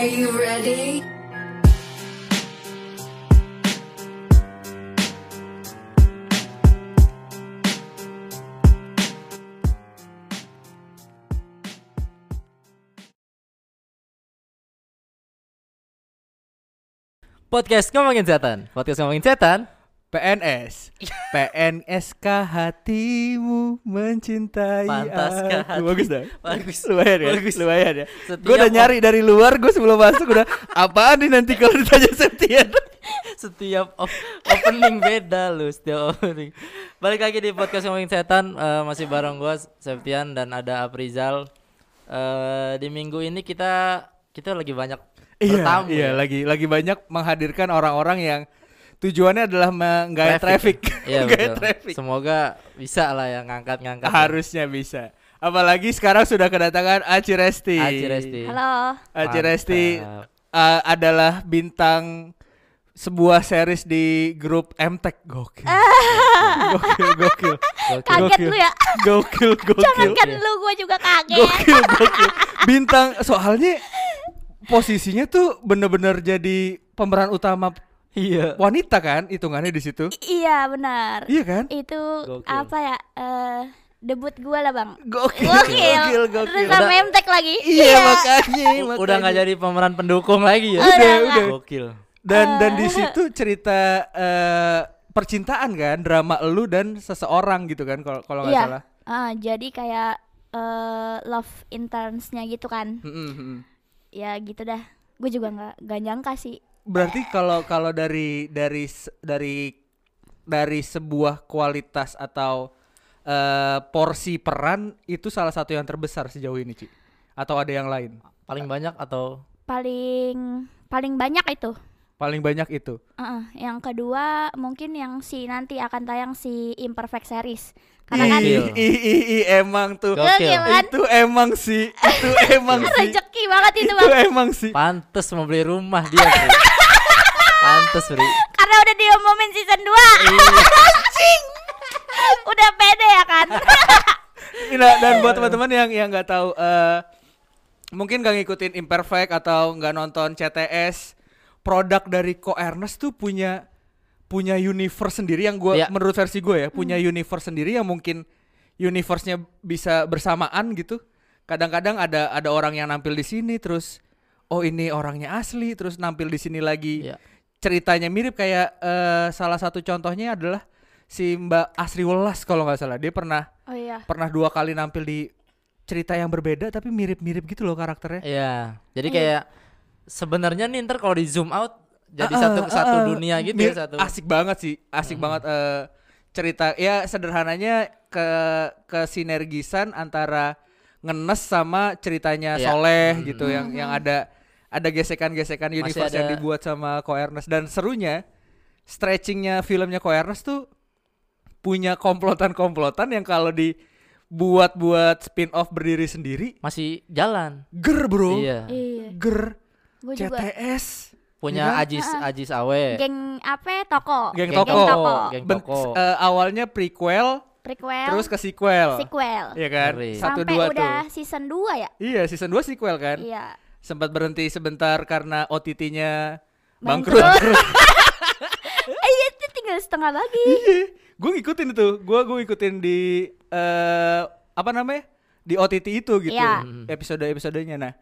Are you ready? Podcast ngomongin setan. Podcast ngomongin setan. PNS PNSK hatimu mencintai Pantaskah aku hati- Bagus dah Bagus. Lumayan ya Bagus. Lumayan ya Gue udah nyari dari luar Gue sebelum masuk udah Apaan nih nanti kalau ditanya Septian Setiap op- opening beda lu setiap opening. Balik lagi di podcast ngomongin setan eh, masih bareng gua Septian dan ada Aprizal. Eh di minggu ini kita kita lagi banyak Iya iya ya. lagi lagi banyak menghadirkan orang-orang yang Tujuannya adalah menggait traffic, Iya Menggait betul. traffic Semoga bisa lah yang ngangkat-ngangkat. Harusnya bisa Apalagi sekarang sudah kedatangan Aci Resti Aci Resti. Halo. Aci Resti uh, adalah bintang sebuah series di grup MTech gokil. gokil, gokil. Kaget Gokil. lu ya. Gokil, gokil. Jangankan lu gue juga kaget. Gokil, gokil. Bintang soalnya posisinya tuh bener-bener jadi pemeran utama Iya. wanita kan hitungannya di situ. I- iya benar. Iya kan? Itu Gokil. apa ya? eh debut gue lah bang. Gokil, Gokil. gokil, gokil. Terus sama Udah- Emtek lagi. Iya, makanya, U- Udah makanya. nggak jadi pemeran pendukung lagi ya. Udah, Udah, udah. Gokil. Dan dan Ah. di situ cerita eh, percintaan kan, drama elu dan seseorang gitu kan kalau kalau nggak Iya. salah. Ah, jadi kayak eh love internsnya gitu kan. Mm-mm, mm-mm. Ya gitu dah. Gue juga nggak nggak nyangka sih. Berarti kalau kalau dari dari dari dari sebuah kualitas atau eh, porsi peran itu salah satu yang terbesar sejauh ini, Ci. Atau ada yang lain? Paling banyak atau Paling paling banyak itu. Paling banyak itu. Heeh, yang kedua mungkin yang si nanti akan tayang si Imperfect Series. Karena kan ih, ih, ih, emang tuh. Gokil. Kan? Itu emang sih, itu emang sih. rezeki banget itu Itu bang. emang sih. pantes mau beli rumah dia. Bri. pantes, Bri. Karena udah diumumin season 2 Iya. Anjing Udah pede ya kan Nah, dan buat teman-teman yang yang nggak tahu eh mungkin nggak ngikutin Imperfect atau nggak nonton CTS, produk dari Ko Ernest tuh punya punya universe sendiri yang gua Iya. menurut versi gue ya, punya universe sendiri yang mungkin universe-nya bisa bersamaan gitu. Kadang-kadang ada ada orang yang nampil di sini terus oh ini orangnya asli terus nampil di sini lagi. Iya. Ceritanya mirip kayak eh, salah satu contohnya adalah si Mbak Asri Welas kalau nggak salah. Dia pernah Oh iya pernah dua kali nampil di cerita yang berbeda tapi mirip-mirip gitu loh karakternya. Iya. Jadi Iya. kayak sebenarnya nih ntar kalau di zoom out jadi Ah, satu ah, satu ah. dunia gitu Mir- ya satu. Asik banget sih, asik banget eh, cerita. Ya sederhananya ke ke sinergisan antara ngenes sama ceritanya Iya. Soleh Hmm. gitu yang yang ada ada gesekan-gesekan Masih universe yang ada- dibuat sama Ko Ernest dan serunya stretchingnya filmnya Ko Ernest tuh punya komplotan-komplotan yang kalau dibuat buat spin off berdiri sendiri Masih jalan. ger bro Iya. Iya ger juga CTS Punya Iya. Ajis Ah. Ajis Awe. Geng apa? Ya, Toko. Geng Geng Toko. Toko. Geng Ben- Toko. eh, awalnya prequel Prequel. terus ke sequel. Sequel. Iya kan? Ngeri. satu Sampai dua udah tuh. season 2 ya? Iya season 2 sequel kan? Iya. Sempat berhenti sebentar karena OTT-nya Bangkrut. bangkrut. Eh iya itu tinggal setengah lagi. Gue ngikutin itu. Gue gue ngikutin di eh apa namanya? Di OTT itu gitu. Iya. episode episodenya nah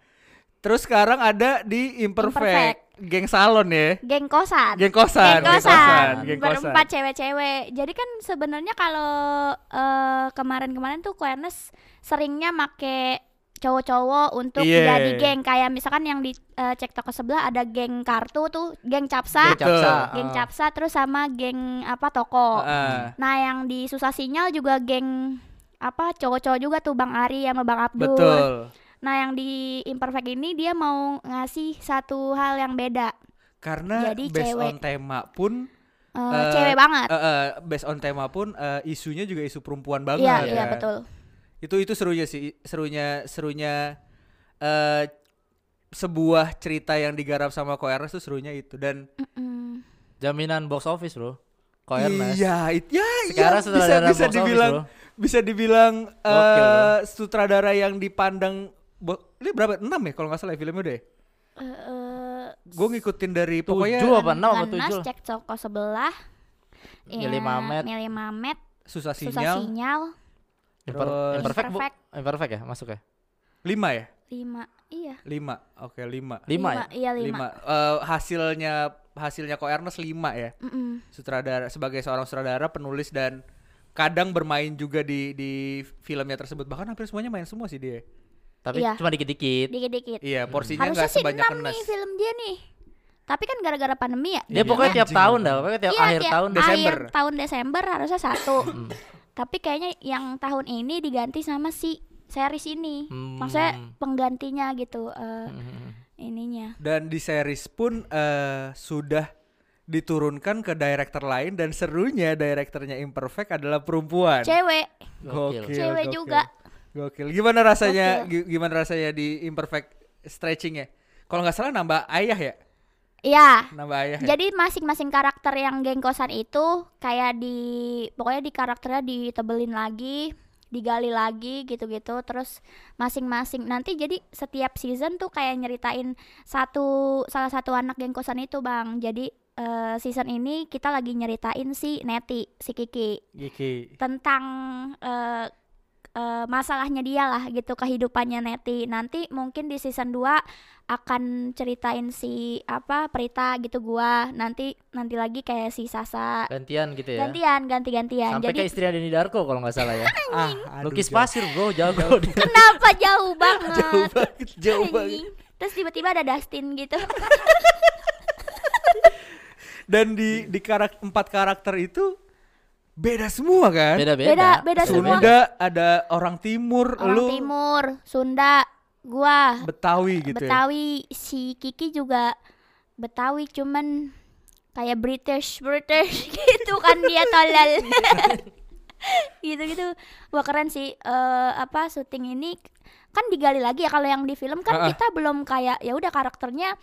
terus sekarang ada di Imperfect, Imperfect. geng salon ya Geng kosan Geng kosan, Geng geng kosan, kosan, geng berempat kosan. cewek-cewek. Jadi kan sebenarnya kalau eh, kemarin-kemarin tuh Queernes seringnya make cowok-cowok untuk Iya. jadi geng kayak misalkan yang di eh, cek toko sebelah ada geng kartu tuh geng capsa, Geng Capsa. geng capsa terus sama geng apa toko. Ah, Nah yang di susah sinyal juga geng apa cowok-cowok juga tuh Bang Ari sama Bang Abdul. betul Nah yang di imperfect ini dia mau ngasih satu hal yang beda, karena Jadi based cewek. on tema pun Eh, Eh, cewek banget. eh, eh, based on tema pun eh, isunya juga isu perempuan banget Iya ya. iya betul. itu itu serunya sih serunya serunya eh sebuah cerita yang digarap sama Ko Ernest tuh serunya itu dan Mm-mm. Jaminan box office, Bro. Ko Ernest. iya it, ya Sekarang iya, sutradara bisa, bisa box office, dibilang bro. bisa dibilang eh sutradara yang dipandang ini berapa enam ya kalau nggak salah ya filmnya deh Eh, Gue ngikutin dari pokoknya Tujuh apa enam apa Ganas, tujuh? cek toko sebelah. Milih Iya, Mamet. Milih Mamet, susah susah sinyal sinyal. Imper- imperfect, bu? Imperfect. Imperfect ya masuk ya? lima ya Lima, iya. lima oke lima Lima, ya? Iya lima. lima Eh, hasilnya hasilnya kok Ernest lima ya Mm-mm. sutradara sebagai seorang sutradara penulis dan kadang bermain juga di di filmnya tersebut bahkan hampir semuanya main semua sih dia Tapi Iya. cuma dikit-dikit. Dikit-dikit. iya porsinya Harusnya nggak sih sebanyak enam Ernest nih film dia nih. Tapi kan gara-gara pandemi ya. Dia Iya, pokoknya tiap anjing. tahun dah, pokoknya tiap Iya, akhir tiap tahun Desember. Akhir tahun Desember harusnya satu. Hmm. Tapi kayaknya yang tahun ini diganti sama si series ini. Hmm. Maksudnya penggantinya gitu eh, Hmm. ininya. dan di series pun eh, sudah diturunkan ke director lain dan serunya directornya Imperfect adalah perempuan Cewek, Gokil. cewek juga. Gokil. Gimana rasanya gi- gimana rasanya di Imperfect stretching ya? Kalau nggak salah nambah ayah ya? Iya. Nambah ayah ya? Jadi masing-masing karakter yang gengkosan itu kayak di pokoknya di karakternya ditebelin lagi, digali lagi gitu-gitu. Terus masing-masing nanti jadi setiap season tuh kayak nyeritain satu salah satu anak gengkosan itu, Bang. Jadi eh, season ini kita lagi nyeritain si Neti, si Kiki Giki. tentang eh, eh, masalahnya dia lah gitu kehidupannya Neti. Nanti mungkin di season 2 akan ceritain si apa Prita gitu gua. Nanti nanti lagi kayak si Sasa. Gantian gitu ya. Gantian, ganti-gantian. Sampai Jadi ke istrinya Denny Darko kalau nggak salah ya. Ah, aduh, Lukis jauh- pasir bro, jago kenapa jauh banget? Jauh banget, jauh banget. Terus tiba-tiba ada Dustin gitu. Dan di di karak empat karakter itu beda semua kan? Beda-beda. Beda, beda semua. Sunda ada orang timur, Orang lu Timur, Sunda, gua Betawi gitu ya. Betawi si Kiki juga Betawi cuman kayak British British gitu kan dia tolol gitu gitu wah keren sih Eh apa syuting ini kan digali lagi ya kalau yang di film kan Ah, ah. kita belum kayak ya udah karakternya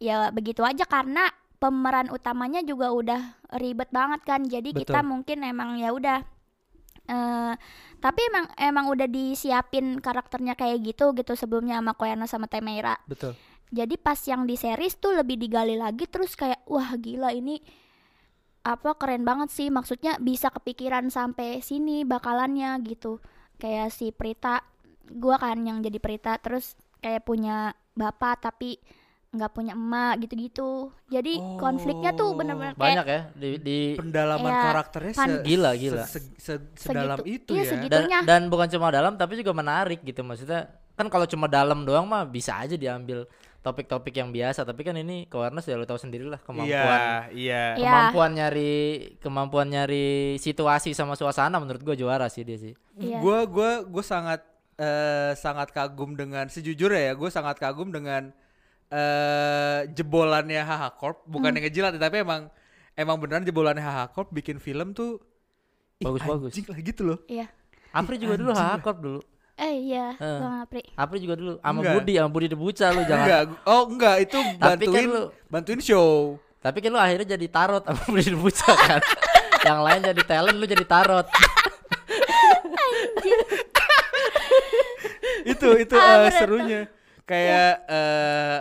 ya begitu aja karena pemeran utamanya juga udah ribet banget kan jadi kita Betul. mungkin emang ya udah eh tapi emang emang udah disiapin karakternya kayak gitu gitu sebelumnya sama Koyana sama Temeira Betul. jadi pas yang di series tuh lebih digali lagi terus kayak wah gila ini apa keren banget sih maksudnya bisa kepikiran sampai sini bakalannya gitu kayak si Prita gua kan yang jadi Prita terus kayak punya bapak tapi nggak punya emak gitu-gitu jadi konfliknya tuh Oh. bener-bener Banyak kayak ya di, di Pendalaman Iya, karakternya pan- se- Gila, gila. se- se- se- sedalam Segitu. itu Iya, ya. dan dan bukan cuma dalam tapi juga menarik gitu maksudnya kan kalau cuma dalam doang mah bisa aja diambil topik-topik yang biasa tapi kan ini awareness ya lo tahu sendiri lah kemampuan Iya, iya. Iya. kemampuan nyari kemampuan nyari situasi sama suasana menurut gue juara sih dia sih Iya. Gua gua gua sangat eh, sangat kagum dengan sejujurnya ya, gue sangat kagum dengan eh jebolannya HH Corp, bukan Hmm. yang ngejilat ya, tapi emang emang beneran jebolannya HH Corp bikin film tuh ih, Bagus-bagus. anjing lah gitu loh. iya Apri juga dulu hakor dulu eh iya Eh. Bang Apri Apri juga dulu sama Enggak. Budi sama Budi Debuca lu jangan Enggak, oh enggak itu Tapi kan bantuin lu- bantuin show. tapi kan lu akhirnya jadi tarot sama Budi Debuca kan yang lain jadi talent lu jadi tarot itu itu tuh. serunya. Kayak eh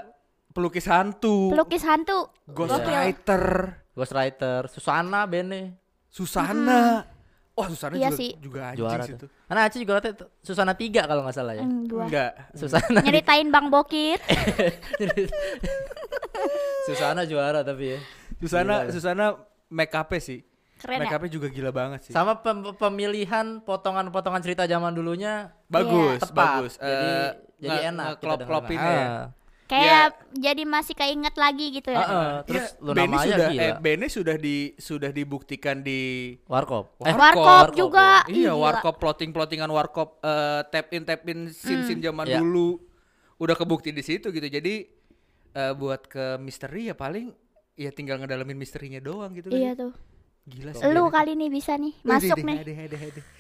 pelukis hantu, pelukis hantu ghostwriter, Ghostwriter Susana Bene Susana. Wah, Susana Iya juga, sih. juga anjing juara sih tuh karena Aci juga katanya tuh Susana 3 kalau nggak salah ya Hmm, gua Enggak. Susana nyeritain Bang Bokir Susana juara tapi ya Susana Gila. Susana make up sih. keren Make ya up-nya juga gila banget sih. sama pem- pemilihan potongan-potongan cerita zaman dulunya Bagus, tepat bagus. jadi Eh, jadi enak kita ngeklop-klopin dengerin. ya. Ah. Kayak jadi masih keinget lagi gitu ya Ah, ah. terus Ya, Luna Benny Maya sudah gila eh Benny sudah di sudah dibuktikan di Warkop Warkop. eh Warkop Warkop, juga Iya, gila. warkop plotting-plottingan warkop eh, tap in tap in scene-scene zaman Iya. dulu udah kebukti di situ gitu. Jadi eh, buat ke misteri ya paling ya tinggal ngedalamin misterinya doang gitu kan. iya tuh Gila sih. lu Benny. kali nih bisa nih masuk nih?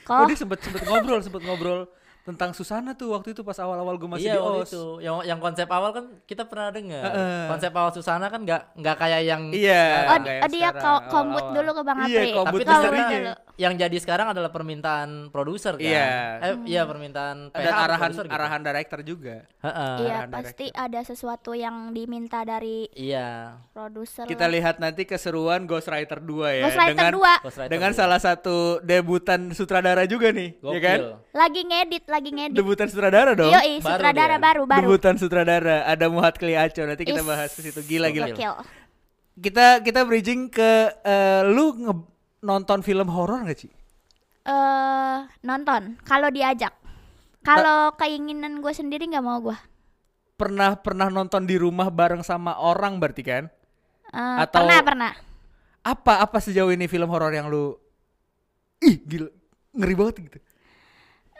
Oh, dia sempet sempet ngobrol, sempet ngobrol tentang Susana tuh waktu itu pas awal-awal gue masih iya di waktu OS. itu yang yang konsep awal kan kita pernah dengar Heeh. konsep awal Susana kan nggak nggak kayak yang Iya. oh, kayak oh, dia sekarang, ko- kombut awal-awal. dulu ke Bang Iya, Apri kombut Tapi misterinya. yang jadi sekarang adalah permintaan produser kan. Iya. Eh, iya permintaan PH Dan arahan gitu. arahan director juga. Heeh. Iya, arahan pasti ada sesuatu yang diminta dari Iya. produser. Kita lah. lihat nanti keseruan Ghostwriter 2 ya Ghostwriter dengan 2 Ghostwriter dengan dulu. salah satu debutan sutradara juga nih, Gokil. ya kan? lagi ngedit, lagi ngedit. Debutan sutradara dong. Yoi, Baru sutradara dia. baru baru. Debutan sutradara ada Muhat Kliaco. Nanti kita Is. bahas ke situ. Gila gila. Gokil. Kita kita bridging ke eh, lu nge- nonton film horor gak sih? Eh, nonton kalau diajak. Kalau keinginan gue sendiri nggak mau gue. Pernah pernah nonton di rumah bareng sama orang berarti kan? Eh, Atau- Pernah pernah. Apa apa sejauh ini film horor yang lu ih gila ngeri banget gitu.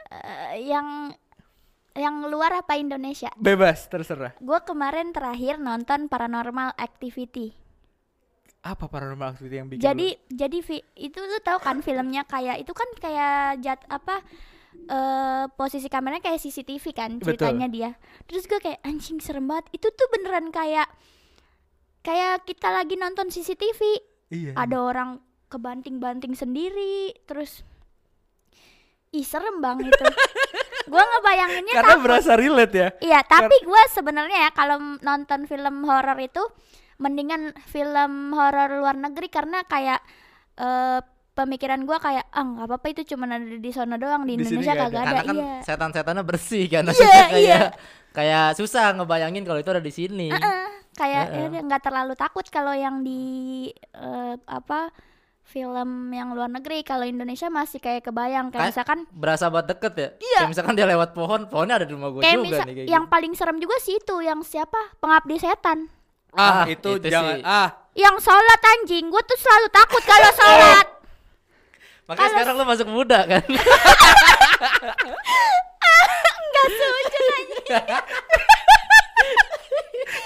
Eh, yang yang luar apa Indonesia? Bebas terserah. Gue kemarin terakhir nonton Paranormal Activity. Apa paranormal activity yang bikin jadi lu- jadi itu lu tahu kan filmnya kayak itu kan kayak jat apa eh posisi kameranya kayak CCTV kan Betul. ceritanya dia. Terus gue kayak anjing serem banget. Itu tuh beneran kayak kayak kita lagi nonton CCTV. Iya. Ada orang kebanting-banting sendiri terus ih serem bang itu. gue ngebayanginnya Karena takut. berasa relate ya. Iya, tapi gue sebenarnya ya kalau nonton film horor itu mendingan film horor luar negeri karena kayak eh, pemikiran gue kayak ah nggak apa-apa itu cuma ada di sana doang di, Di Indonesia nggak kagak ada. Karena kan Iya. setan-setannya bersih kan. Iya, Maksudnya kayak iya. kayak susah ngebayangin kalau itu ada di sini. Heeh, kayak Heeh. ya udah, nggak terlalu takut kalau yang di eh, apa film yang luar negeri kalau Indonesia masih kayak kebayang kayak Kayak misalkan Berasa banget deket ya. Iya. Kayak misalkan dia lewat pohon, pohonnya ada di rumah gue kayak juga misal nih kayak yang gitu. paling serem juga sih itu yang siapa pengabdi setan Ah, Ah, itu, itu jangan sih. ah yang sholat anjing gue tuh selalu takut kalau sholat Makanya kalau- sekarang lu masuk muda kan. nggak seujung anjing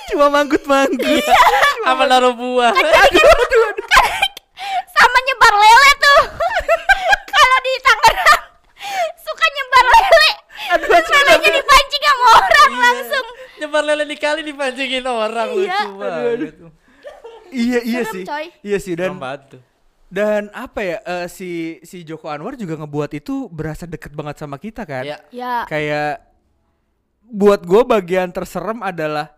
cuma manggut-manggut. Apa naruh buah. Sama nyebar lele tuh kalau di Tangerang suka nyebar lele terus lelenya dipancing sama orang langsung Nyebar lele di kali dipancingin orang Iya. lucu banget. iya iya Serem, sih. coy. Iya sih dan dan apa ya eh, si si Joko Anwar juga ngebuat itu berasa deket banget sama kita kan. Iya. ya Kayak buat gue bagian terserem adalah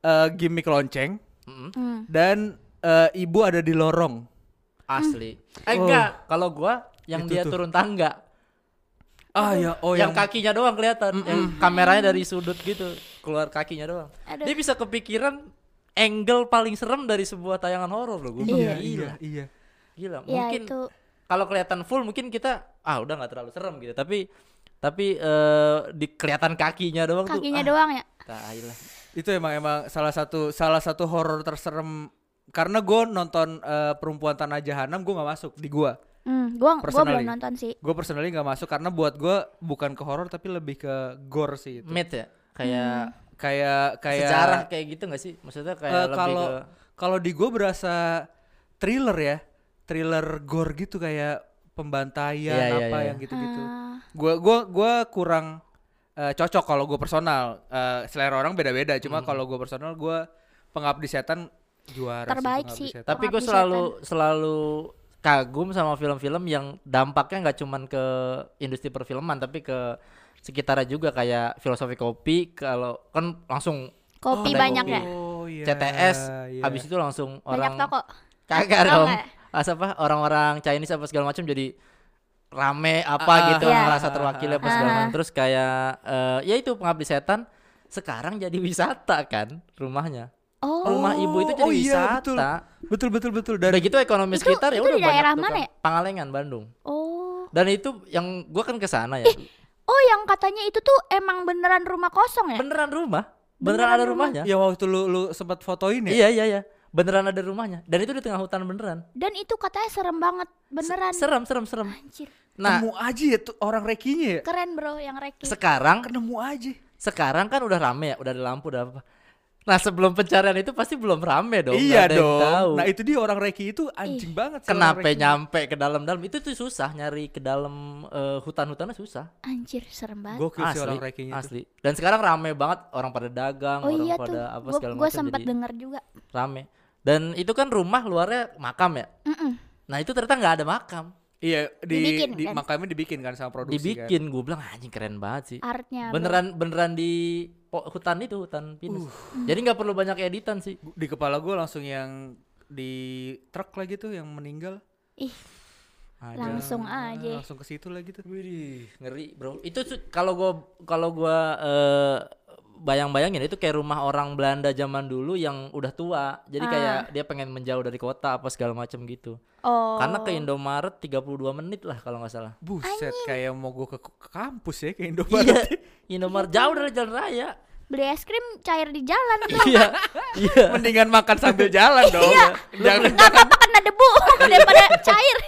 eh, gimmick lonceng Mm-mm. hmm. dan eh, ibu ada di lorong. Asli. Eh Oh. enggak, kalau gua yang Itu dia tuh. turun tangga. Ah ya, oh yang, yang, kakinya doang kelihatan, yang kameranya dari sudut gitu, keluar kakinya doang. Aduh. Dia bisa kepikiran angle paling serem dari sebuah tayangan horor loh, gua iya bilang, iya gila. iya. Gila, ya mungkin itu kalau kelihatan full mungkin kita ah udah nggak terlalu serem gitu, tapi tapi eh, di kelihatan kakinya doang kakinya tuh. doang ya Ah, tai lah. Itu emang emang salah satu salah satu horor terserem karena gue nonton eh, perempuan tanah jahanam gue nggak masuk di gua. hmm, gua gua belum nonton sih Gue personally nggak masuk karena buat gue bukan ke horor tapi lebih ke gore sih itu. Mid ya, kayak Kayak kayak sejarah kayak gitu nggak sih? Maksudnya kayak Eh, lebih kalau ke kalau di gue berasa thriller ya, thriller gore gitu kayak pembantaian Iya, iya, apa iya. yang gitu-gitu. Ah, Gua gua gua kurang eh, cocok kalau gue personal. Eh, selera orang beda-beda. Cuma kalau gue personal gue pengabdi setan juara Terbaik sih. Setan. Tapi gue selalu selalu kagum sama film-film yang dampaknya nggak cuman ke industri perfilman tapi ke sekitarnya juga kayak filosofi kopi kalau kan langsung kopi Oh, banyak kopi. ya Oh, iya, CTS iya. habis itu langsung banyak orang toko kagak dong. As apa orang-orang Chinese apa segala macam jadi rame apa Ah, gitu Iya. merasa terwakili apa segala Ah. macam terus kayak eh, ya itu pengabdi setan sekarang jadi wisata kan rumahnya oh. Rumah ibu itu jadi oh iya, betul. wisata. Betul betul betul. Dan udah gitu ekonomi Itu- sekitar ya udah di banyak daerah tuh mana kan. ya? Pangalengan Bandung. Oh. Dan itu yang gua kan ke sana ya. Oh yang katanya itu tuh emang beneran rumah kosong ya? Beneran rumah. Beneran, Beneran ada rumah. rumahnya. Ya waktu lu lu sempat fotoin ya. iya iya iya. Beneran ada rumahnya. Dan itu di tengah hutan beneran. Dan itu katanya serem banget beneran. Serem serem serem. Anjir. Nah Nemu aja ya tuh orang rekinya ya. keren bro yang reki. Sekarang Nemu aja. sekarang kan udah rame ya udah ada lampu udah apa nah sebelum pencarian itu pasti belum rame dong iya nggak ada yang dong. tahu. Nah itu dia orang reki itu anjing banget sih. kenapa nyampe ke dalam-dalam itu tuh susah nyari ke dalam eh, hutan-hutannya susah anjir serem banget Gokil sih asli orang rekinya itu. asli dan sekarang rame banget orang pada dagang oh orang iya pada tuh apa gua, segala gua macam sempat jadi denger juga rame dan itu kan rumah luarnya makam ya Mm-mm. nah itu ternyata nggak ada makam Iya, di, Dibikin, di kan? makanya dibikin kan sama produksi kan. Dibikin, gue bilang anjing keren banget sih. artnya Beneran beneran di hutan itu hutan pinus. Uh. Jadi nggak perlu banyak editan sih. Di kepala gue langsung yang di truk lagi tuh yang meninggal. ih Ada. Langsung aja. Langsung ke situ lagi tuh. Widih, ngeri, Bro. Itu kalau gua kalau gua eh, bayang-bayangin itu kayak rumah orang Belanda zaman dulu yang udah tua. Jadi Ah. kayak dia pengen menjauh dari kota apa segala macam gitu. oh Karena ke Indomaret 32 menit lah kalau nggak salah. Buset, kayak mau gue ke, ke kampus ya ke Iya, Indomaret. Indomaret jauh dari jalan raya. Beli es krim cair di jalan tuh Iya. Iya. Mendingan makan sambil jalan dong. Jangan nggak apa-apa kena debu daripada cair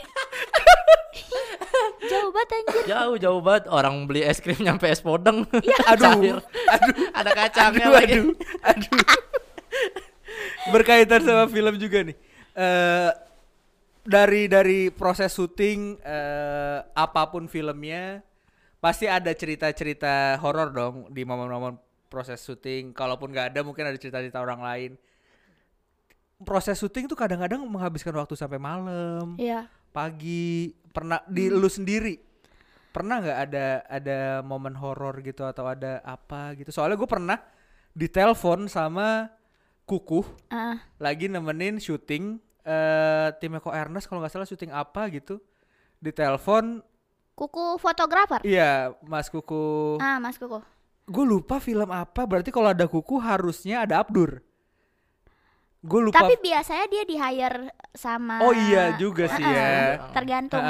jauh banget anjir Jauh jauh banget orang beli es krim nyampe es podeng. Aduh, Cair. Ada kacangnya aduh, lagi. aduh, aduh. Berkaitan sama film juga nih. Eh dari dari proses syuting eh, apa pun filmnya pasti ada cerita-cerita horor dong di momen-momen proses syuting. Kalaupun nggak ada mungkin ada cerita-cerita orang lain. Proses syuting tuh kadang-kadang menghabiskan waktu sampai malam, iya pagi. Pernah di lu sendiri pernah nggak ada ada momen horor gitu atau ada apa gitu? Soalnya gue pernah ditelepon sama Kukuh ah lagi nemenin syuting eh timnya kok Ernest kalau nggak salah syuting apa gitu ditelepon kuku fotografer iya Mas Kuku ah mas kuku gue lupa film apa. Berarti kalau ada Kuku harusnya ada Abdur. Gue lupa tapi biasanya dia di hire sama oh iya juga sih Ah, ya. tergantung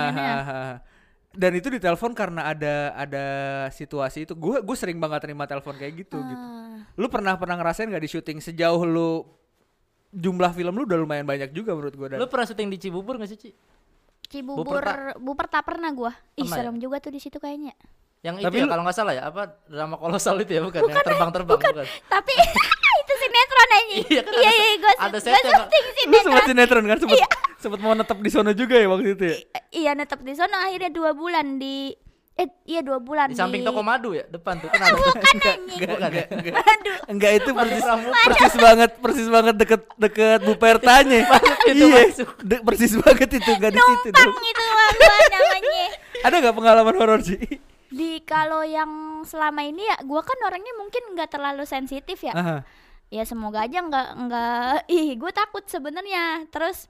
dan itu ditelepon karena ada ada situasi itu. Gue gue sering banget terima telepon kayak gitu gitu. Ah. lu pernah pernah ngerasain nggak di syuting sejauh lu jumlah film lu udah lumayan banyak juga menurut gue dan? Lu pernah syuting di Cibubur gak sih, Ci? Cibubur Buperta. Buperta pernah gua. Ih ya? serem juga tuh di situ kayaknya Yang Tapi itu ya lu- kalau nggak salah ya, apa drama kolosal itu ya bukan, yang terbang-terbang bukan. tapi itu sinetron aja Iya kan iya ada- iya gue ada gue set yang- syuting lu sinetron sempat sinetron. kan? Sempat sempat mau netep di sana juga ya waktu itu ya? Iya netep di sana akhirnya dua bulan di eh iya dua bulan Di samping toko madu ya, depan tuh kan ada. enggak anjing. enggak Bukan ya? enggak, enggak. aduh enggak itu persis persis banget persis banget deket deket Bu Pertanya. Iya masuk. de- persis banget itu enggak di situ numpang itu namanya. Ada nggak pengalaman horor sih di kalau yang selama ini ya gua kan orangnya mungkin nggak terlalu sensitif ya. Aha. ya semoga aja nggak nggak ih gue takut sebenarnya. Terus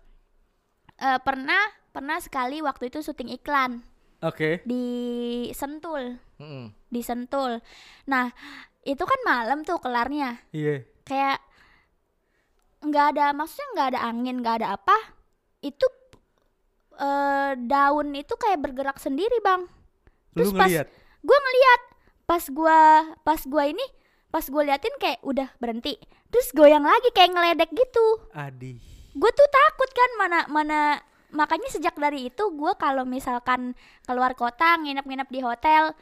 eh, pernah pernah sekali waktu itu syuting iklan oke. di Sentul. Mm-mm. di Sentul. Nah itu kan malam tuh kelarnya. Iya. Kayak nggak ada maksudnya nggak ada angin nggak ada apa itu eh, daun itu kayak bergerak sendiri bang lu Terus pas- gue ngeliat pas gua pas gua ini pas gue liatin kayak udah berhenti. Terus goyang lagi kayak ngeledek gitu. Adi gue tuh takut kan mana mana makanya sejak dari itu gue kalau misalkan keluar kota nginep-nginep di hotel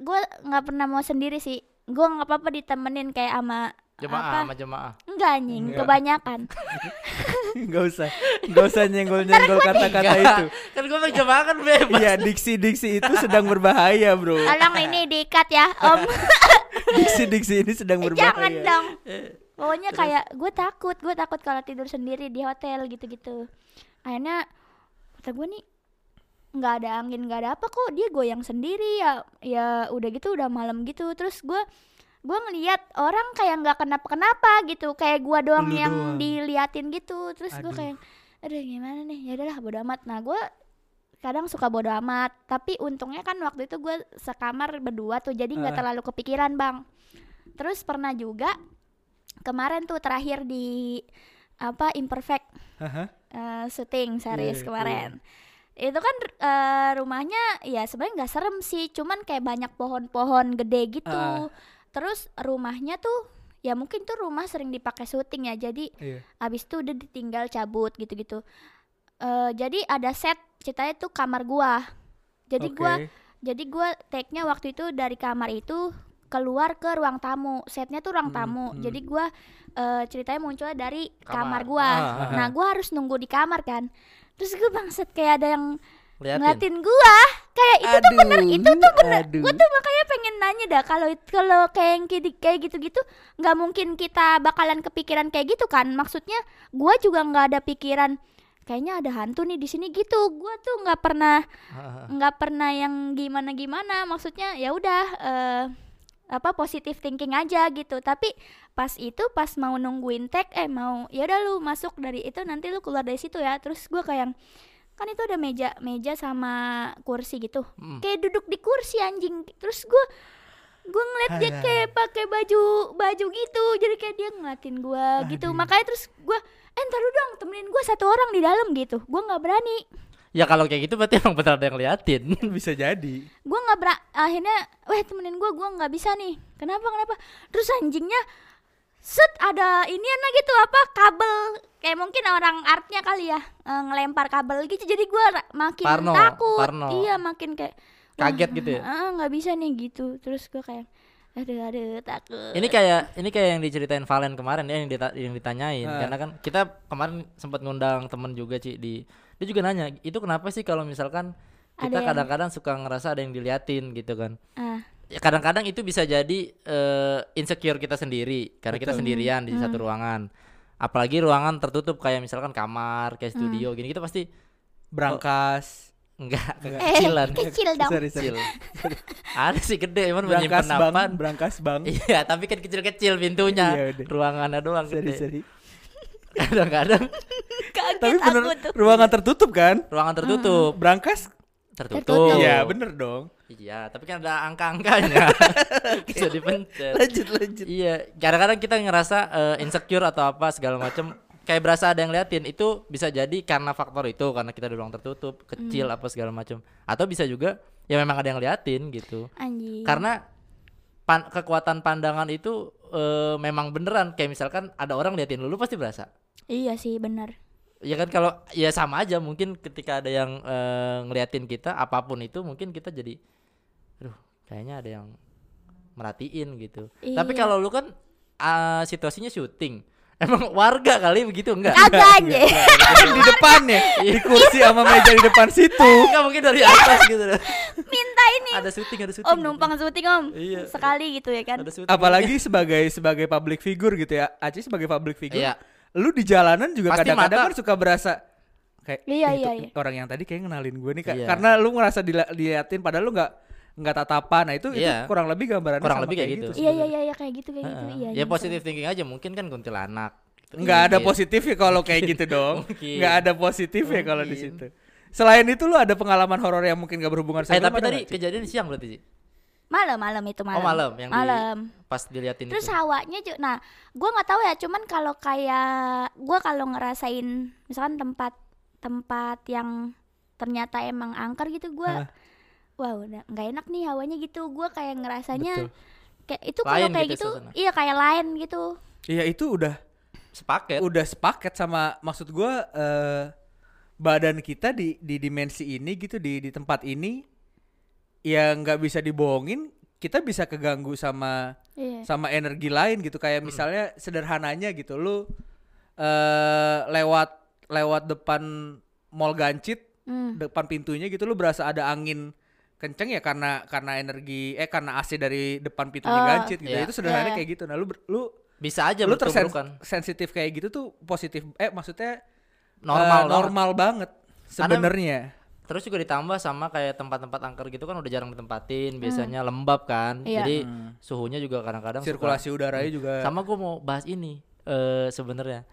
gue nggak pernah mau sendiri sih. Gue nggak apa-apa ditemenin kayak sama Jemaah apa? sama jemaah. enggak anjing. Enggak. kebanyakan. Nggak usah. Nggak usah nyenggol nyenggol kata-kata itu. Kan gua bilang jemaah kan bebas. Iya diksi-diksi itu sedang berbahaya bro. Tolong ini diikat ya om. Diksi-diksi ini sedang berbahaya. jangan dong. Pokoknya kayak gue takut gue takut kalau tidur sendiri di hotel gitu-gitu. Akhirnya kata gue nih nggak ada angin nggak ada apa kok. Dia goyang sendiri ya ya udah gitu udah malam gitu. Terus gue gue ngeliat orang kayak nggak kenapa kenapa gitu kayak gue doang Lu yang doang. diliatin gitu terus gue kayak aduh gimana nih ya udahlah bodo amat nah gue kadang suka bodo amat tapi untungnya kan waktu itu gue sekamar berdua tuh jadi nggak Ah. terlalu kepikiran bang terus pernah juga kemarin tuh terakhir di apa imperfect Haha. eh, syuting series Iya, kemarin itu kan eh, rumahnya ya sebenarnya nggak serem sih cuman kayak banyak pohon-pohon gede gitu Ah. Terus rumahnya tuh ya mungkin tuh rumah sering dipakai syuting ya jadi Iya. abis itu udah ditinggal cabut gitu-gitu Eh, jadi ada set ceritanya tuh kamar gua jadi Oke. gua jadi gua take-nya waktu itu dari kamar itu keluar ke ruang tamu setnya tuh ruang Hmm, tamu hmm. jadi gua eh, ceritanya munculnya dari Kamar. kamar, gua Ah, ah, nah gua harus nunggu di kamar kan terus gua bangset kayak ada yang Liatin. ngeliatin gua kayak itu tuh bener Aduh, itu tuh bener. aduh. gua tuh makanya pengen nanya dah kalau kalau kayak kayak gitu-gitu nggak mungkin kita bakalan kepikiran kayak gitu kan? Maksudnya gua juga nggak ada pikiran kayaknya ada hantu nih di sini gitu. Gue tuh nggak pernah nggak pernah yang gimana gimana maksudnya ya udah eh, apa positif thinking aja gitu. Tapi pas itu pas mau nungguin tag eh mau ya udah lu masuk dari itu nanti lu keluar dari situ ya. Terus gue kayak kan itu ada meja meja sama kursi gitu. Mm. kayak duduk di kursi anjing. Terus gue gue ngeliat dia kayak pakai baju baju gitu. Jadi kayak dia ngeliatin gue gitu. Makanya terus gue eh ntar dulu dong temenin gue satu orang di dalam gitu. Gue nggak berani. Ya kalau kayak gitu berarti emang benar ada yang liatin. bisa jadi. Gue nggak ber akhirnya weh temenin gue gue nggak bisa nih. Kenapa kenapa? Terus anjingnya set ada ini gitu apa kabel kayak mungkin orang artnya kali ya eh, ngelempar kabel gitu jadi gue makin Parno, takut parno. iya makin kayak Kaget gitu ya? nggak bisa nih gitu terus gue kayak aduh aduh takut Ini kayak ini kayak yang diceritain Valen kemarin ya yang, dita- yang ditanyain Ah. karena kan kita kemarin sempat ngundang temen juga Ci di dia juga nanya itu kenapa sih kalau misalkan kita yang- kadang-kadang suka ngerasa ada yang diliatin gitu kan. ah kadang-kadang itu bisa jadi eh, insecure kita sendiri karena kita Betul. sendirian di satu ruangan. Apalagi ruangan tertutup kayak misalkan kamar, kayak studio gini kita pasti berangkas enggak eh kecilan. kecil dong sorry, sorry. Kecil. Ada sih gede cuman menyimpan berangkas bang apaan. berangkas bang Iya, tapi kan kecil-kecil pintunya. Iya. Ruangannya doang sorry gede. sorry Kadang-kadang kaget tapi bener aku tuh ruangan tertutup kan ruangan tertutup. berangkas Tertutup. Tertutup. Iya bener dong Iya, tapi kan ada angka-angkanya. Bisa dipencet. lanjut lanjut. Iya, kadang-kadang kita ngerasa eh, insecure atau apa segala macam kayak berasa ada yang liatin. Itu bisa jadi karena faktor itu karena kita di ruang tertutup kecil apa segala macam atau bisa juga ya memang ada yang liatin gitu. Anjing. Karena pan- kekuatan pandangan itu eh, memang beneran. Kayak misalkan ada orang liatin lu, lu pasti berasa. Iya sih benar ya kan kalau ya sama aja. Mungkin ketika ada yang eh, ngeliatin kita apa pun itu mungkin kita jadi aduh kayaknya ada yang merhatiin gitu. Tapi Iya. kalau lu kan ah, situasinya syuting. Emang warga kali begitu? Enggak. Kagak Kan di depannya di kursi sama meja di depan situ. Enggak mungkin dari atas gitu. Minta ini. Ada syuting ada syuting om numpang syuting om. Iya. sekali gitu ya kan? Ada syuting. Apalagi sebagai sebagai public figure gitu ya. Aci sebagai public figure Iya. lu di jalanan juga kadang-kadang kan suka berasa kayak Iya, "Eh, itu iya, iya. orang yang tadi kayak ngenalin gue nih Kak." Iya. karena lu ngerasa diliatin padahal lu nggak nggak tatapan. Nah itu itu Iya. kurang lebih gambarannya Kurang sama lebih kayak gitu. iya iya iya iya, kayak gitu kayak gitu. Iya ya iya, positif thinking aja mungkin kan kuntilanak gitu. nggak ada positif ya kalau kayak gitu dong. Nggak ada positif ya kalau di situ. Selain itu lu ada pengalaman horor yang mungkin gak berhubungan eh sama tapi tadi kejadian siang berarti sih malam malam itu malam. Oh malam yang di- malam. pas diliatin terus itu. hawanya juga nah gua nggak tahu ya cuman kalau kayak gua kalau ngerasain misalkan tempat tempat yang ternyata emang angker gitu gua Hah. Wah udah nggak enak nih hawanya gitu gua kayak ngerasanya Betul. kayak itu kalau kayak gitu gitu suasana. iya kayak lain gitu iya itu udah sepaket udah sepaket sama maksud gua eh, badan kita di di dimensi ini gitu di di tempat ini yang nggak bisa dibohongin kita bisa keganggu sama iya sama energi lain gitu kayak misalnya sederhananya gitu lu eh lewat lewat depan mall gancit Hmm. depan pintunya gitu lu berasa ada angin kenceng ya karena karena energi eh karena AC dari depan pintunya Oh, gancit gitu iya. itu sederhananya Iya. kayak gitu nah lu ber- lu bisa aja lu bertuburukan tersensitif kayak gitu tuh positif eh maksudnya normal banget. normal banget sebenarnya Terus juga ditambah sama kayak tempat-tempat angker gitu kan udah jarang ditempatin, biasanya lembab kan. Iya. Jadi Hmm. suhunya juga kadang-kadang suka- sirkulasi udaranya juga Sama gue mau bahas ini eh sebenarnya.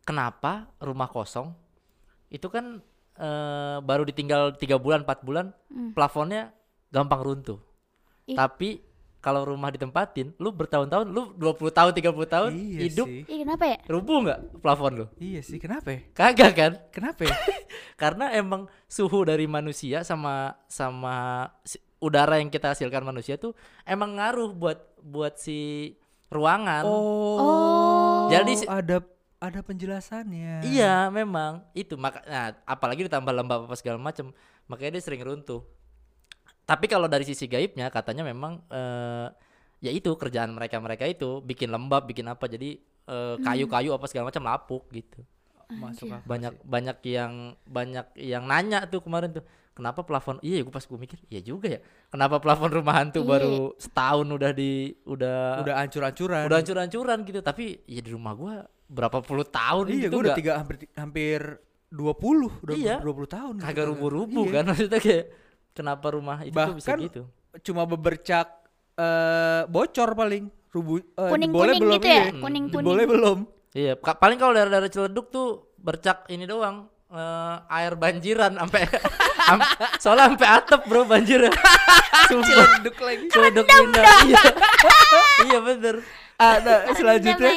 Kenapa rumah kosong itu kan eh, baru ditinggal tiga bulan, 4 bulan, Hmm. plafonnya gampang runtuh. Ih. Tapi kalau rumah ditempatin, lu bertahun-tahun, lu 20 tahun, 30 tahun iya hidup sih Ih, kenapa ya rubuh nggak plafon lu? iya sih kenapa ya? Kagak kan? kenapa ya? karena emang suhu dari manusia sama sama si- udara yang kita hasilkan manusia tuh emang ngaruh buat buat si ruangan. oh Jadi si- ada ada penjelasannya Iya, memang itu maka nah, apalagi ditambah lembab apa segala macam, makanya dia sering runtuh. Tapi kalau dari sisi gaibnya katanya memang eh, ya itu kerjaan mereka-mereka itu bikin lembab, bikin apa jadi eh, kayu-kayu apa segala macam lapuk gitu. masuk akal banyak sih. banyak yang banyak yang nanya tuh kemarin tuh kenapa plafon iya gue pas gue mikir iya juga ya kenapa plafon rumah hantu Iya. baru setahun udah di udah udah udah hancur-hancuran hancur-hancuran gitu tapi ya di rumah gue berapa puluh tahun iya gitu gue udah nggak- tiga hampir hampir 20 udah Iya. 20 tahun gitu Kagak kan. rubuh-rubuh Iya. kan maksudnya kayak kenapa rumah itu tuh bisa Bahkan gitu. cuma bebercak eh bocor paling rubuh eh, Kuning jebolnya kuning belum gitu ya, iya. kuning kuning. belum Iya, ka- paling kalau daerah-daerah Ciledug tuh bercak ini doang. eh, air banjiran sampai am- soalnya sampai atap bro banjir. Ciledug lagi Ciledug indah. Iya. iya bener. ada Rendam, selanjutnya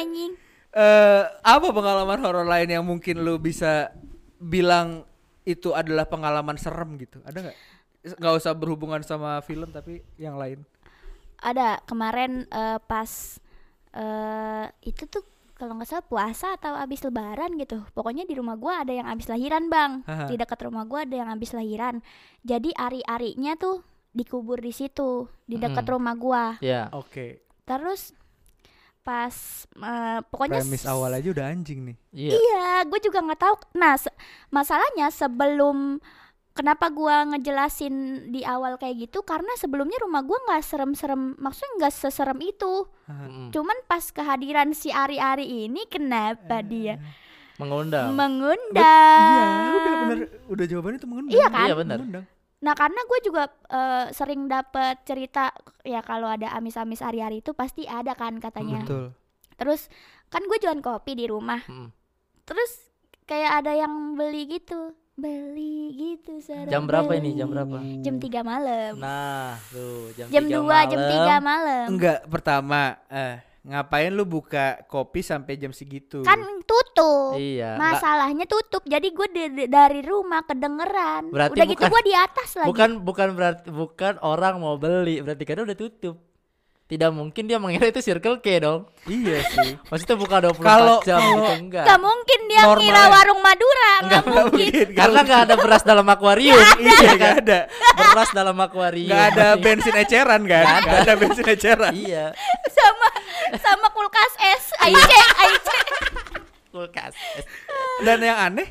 eh apa pengalaman horor lain yang mungkin lu bisa bilang itu adalah pengalaman serem gitu? Ada nggak? Nggak usah berhubungan sama film tapi yang lain. Ada. Kemarin eh, pas eh itu tuh kalau nggak salah puasa atau abis lebaran gitu. Pokoknya di rumah gua ada yang abis lahiran bang. Aha. di dekat rumah gua ada yang abis lahiran. Jadi ari-arinya tuh dikubur di situ di dekat Mm. rumah gua. Ya. oke. Terus pas eh, pokoknya premis awal aja udah anjing nih Iya. Iya, gue juga nggak tahu. Nah, se- masalahnya sebelum kenapa gua ngejelasin di awal kayak gitu karena sebelumnya rumah gua nggak serem-serem, maksudnya nggak seserem itu. Mm-mm. Cuman pas kehadiran si Ari-Ari ini kenapa dia Mengundang. mengundang? iya udah bener udah jawabannya itu mengundang Iya kan? Iya bener. Mengundang. Nah, karena gue juga eh, sering dapet cerita ya kalau ada amis-amis Ari-Ari itu pasti ada kan katanya. betul Terus kan gue jualan kopi di rumah. Mm. Terus kayak ada yang beli gitu, beli gitu. Sarah Jam berapa beli. ini? Jam berapa? Jam 3 malam. Nah, tuh jam, jam 3 2, jam malam. 3 malam. enggak pertama eh ngapain lu buka kopi sampai jam segitu Kan tutup. Iya. nggak- Masalahnya tutup. Jadi gue dari rumah kedengeran. Berarti udah gitu bukan- gue di atas lagi. bukan bukan berarti bukan orang mau beli, berarti kan udah tutup. Tidak mungkin dia mengira itu Circle K dong. iya sih Maksudnya buka 24 Kalau- jam kalau- gitu enggak. Gak mungkin dia Normal ngira ya? warung Madura. Gak Nggak mungkin. Karena nggak ada beras dalam akuarium. iya nggak ada beras dalam akuarium. nggak ada bensin eceran kan nggak ada bensin eceran iya. sama sama kulkas es. Aice, Aice. Kulkas. dan yang aneh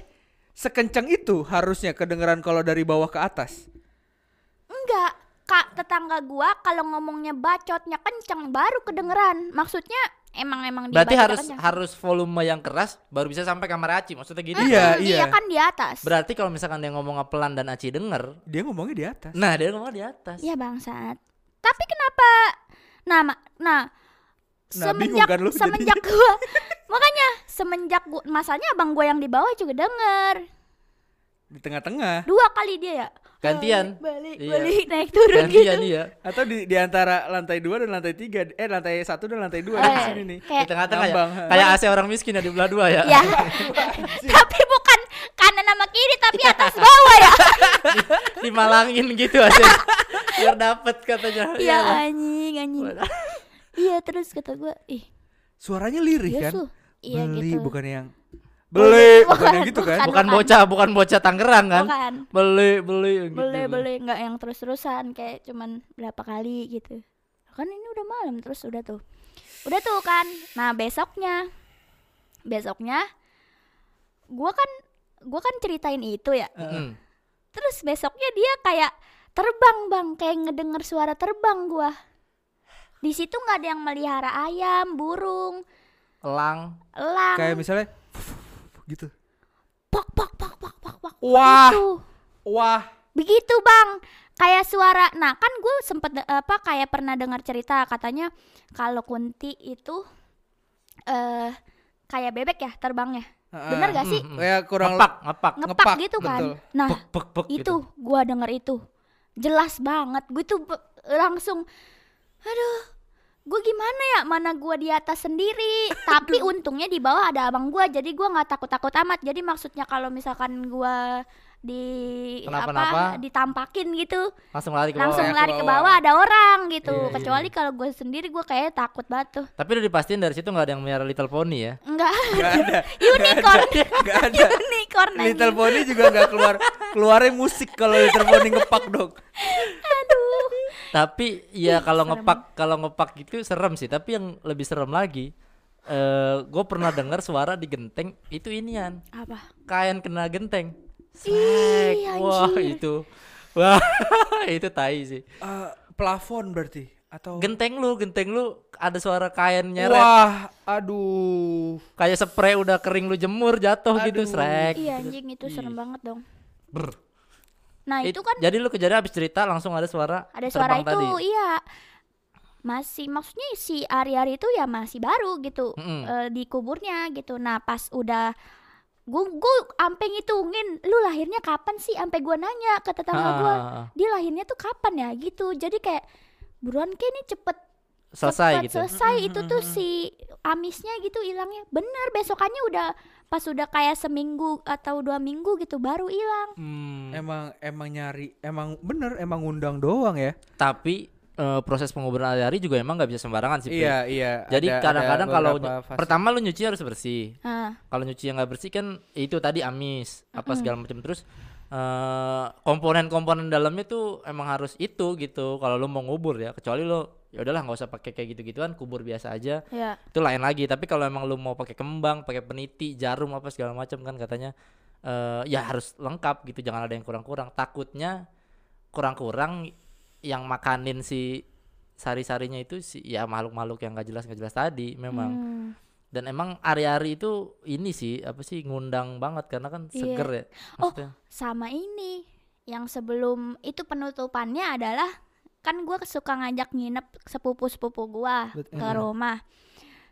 sekencang itu harusnya kedengeran kalau dari bawah ke atas Enggak. Kak tetangga gua kalau ngomongnya bacotnya kenceng baru kedengeran. Maksudnya emang emang dia Berarti harus kenceng. harus volume yang keras baru bisa sampai kamar Aci. Maksudnya gitu. Iya, Hmm, iya. kan di atas. Berarti kalau misalkan dia ngomong pelan dan Aci denger, dia ngomongnya di atas nah dia ngomong di atas. Iya bangsat. Tapi kenapa? Nah, ma- nah, Nah, semenjak kan lu semenjak gua makanya semenjak gua masalahnya abang gua yang di bawah juga denger di tengah-tengah dua kali dia ya Gantian. balik Iya. balik naik turun Gantian gitu iya. atau di, di antara lantai dua dan lantai tiga eh lantai satu dan lantai dua Eh, di sini nih Di kayak tengah-tengah ya. Kayak AC orang miskin ya di belah dua ya. ya tapi bukan kanan sama kiri tapi atas bawah ya Dimalangin gitu aja. Biar dapet katanya. iya Iyalah. anjing anjing iya terus kata gua ih suaranya lirih iya kan su iya beli gitu bukan yang beli. Bukan, Bukan, yang gitu kan? Bukan. Bukan bocah, bukan bocah Tangerang kan? bukan. Beli, beli gitu. boleh boleh nggak yang terus terusan kayak cuman berapa kali gitu. Kan ini udah malam terus udah tuh. Udah tuh kan. Nah besoknya. Besoknya gua kan gua kan ceritain itu ya. Mm. terus besoknya dia kayak terbang bang. Kayak ngedenger suara terbang gua. Di situ nggak ada yang melihara ayam burung. Elang. elang. Kayak misalnya gitu pok pok pok pok pok pok Wah. Begitu. wah Begitu bang, kayak suara. Nah kan gue sempet apa kayak pernah dengar cerita katanya kalau kunti itu eh kayak bebek ya terbangnya. Bener gak sih? Mm, mm. kayak kurang Ngepak, ngepak. Ngepak, ngepak, gitu kan. betul. Nah Pek, pek, pek itu gitu. gua denger itu jelas banget. Gue tuh langsung, aduh, gue gimana ya? Mana gua di atas sendiri, tapi untungnya di bawah ada abang gua, jadi gua nggak takut-takut amat. Jadi maksudnya kalau misalkan gua di Kenapa-napa? apa ditampakin gitu. Langsung lari ke bawah. langsung ke lari ke bawah. ada orang gitu. Iya, iya, kecuali kalau gue sendiri gue kayak takut banget tuh. Tapi udah dipastiin dari situ nggak ada yang melihara Little Pony ya? enggak nggak ada. Unicorn. Nggak ada. Unicorn. Little Pony juga nggak keluar. Keluarnya musik kalau Little Pony ngepak dong. Aduh. Tapi ya kalau ngepak kalau ngepak gitu serem sih. Tapi yang lebih serem lagi, eh gue pernah dengar suara di genteng itu inian. Apa? Kain kena genteng. Ih. Wah anjir. itu, wah itu tai sih. Eh, plafon berarti atau Genteng lu, genteng lu ada suara kain nyeret. Wah, aduh. Kayak spray udah kering lu jemur jatuh gitu, Aduh. srek. Iya anjing itu serem banget dong. Brr. Nah It- itu kan Jadi lu kejadian habis cerita langsung ada suara ada suara itu tadi. iya masih maksudnya si Ari-Ari itu ya masih baru gitu Mm-mm. eh, di kuburnya gitu nah pas udah gue gue ampe ngitungin lu lahirnya kapan sih? Ampe gua nanya ke tetangga gua. Ah, dia lahirnya tuh kapan ya? Gitu. Jadi kayak buruan kayak ini cepet selesai cepet gitu. selesai. Itu tuh si amisnya gitu hilangnya. Bener besokannya udah pas udah kayak seminggu atau dua minggu gitu baru hilang. Hmm. Emang emang nyari, emang bener emang ngundang doang ya. Tapi eh, proses penguburan hari-hari juga emang nggak bisa sembarangan sih. Iya, iya. Jadi ada- kadang-kadang ada kalau fase. pertama lu nyuci harus bersih. nah, Kalau nyuci yang nggak bersih kan itu tadi amis apa segala macam terus eh, komponen-komponen dalamnya tuh emang harus itu gitu. Kalau lu mau ngubur ya, kecuali lu ya udahlah nggak usah pakai kayak gitu-gituan, kubur biasa aja. ya Itu lain lagi. Tapi kalau emang lu mau pakai kembang, pakai peniti, jarum apa segala macam kan katanya eh, ya harus lengkap gitu. Jangan ada yang kurang-kurang. Takutnya kurang-kurang yang makanin si sari-sarinya itu si ya makhluk-makhluk yang gak jelas gak jelas tadi memang. Hmm. dan emang ari-ari itu ini sih apa sih ngundang banget karena kan Iya. seger ya Oh, maksudnya. sama ini yang sebelum itu penutupannya adalah kan gue suka ngajak nginep sepupu sepupu gua Bet- ke rumah.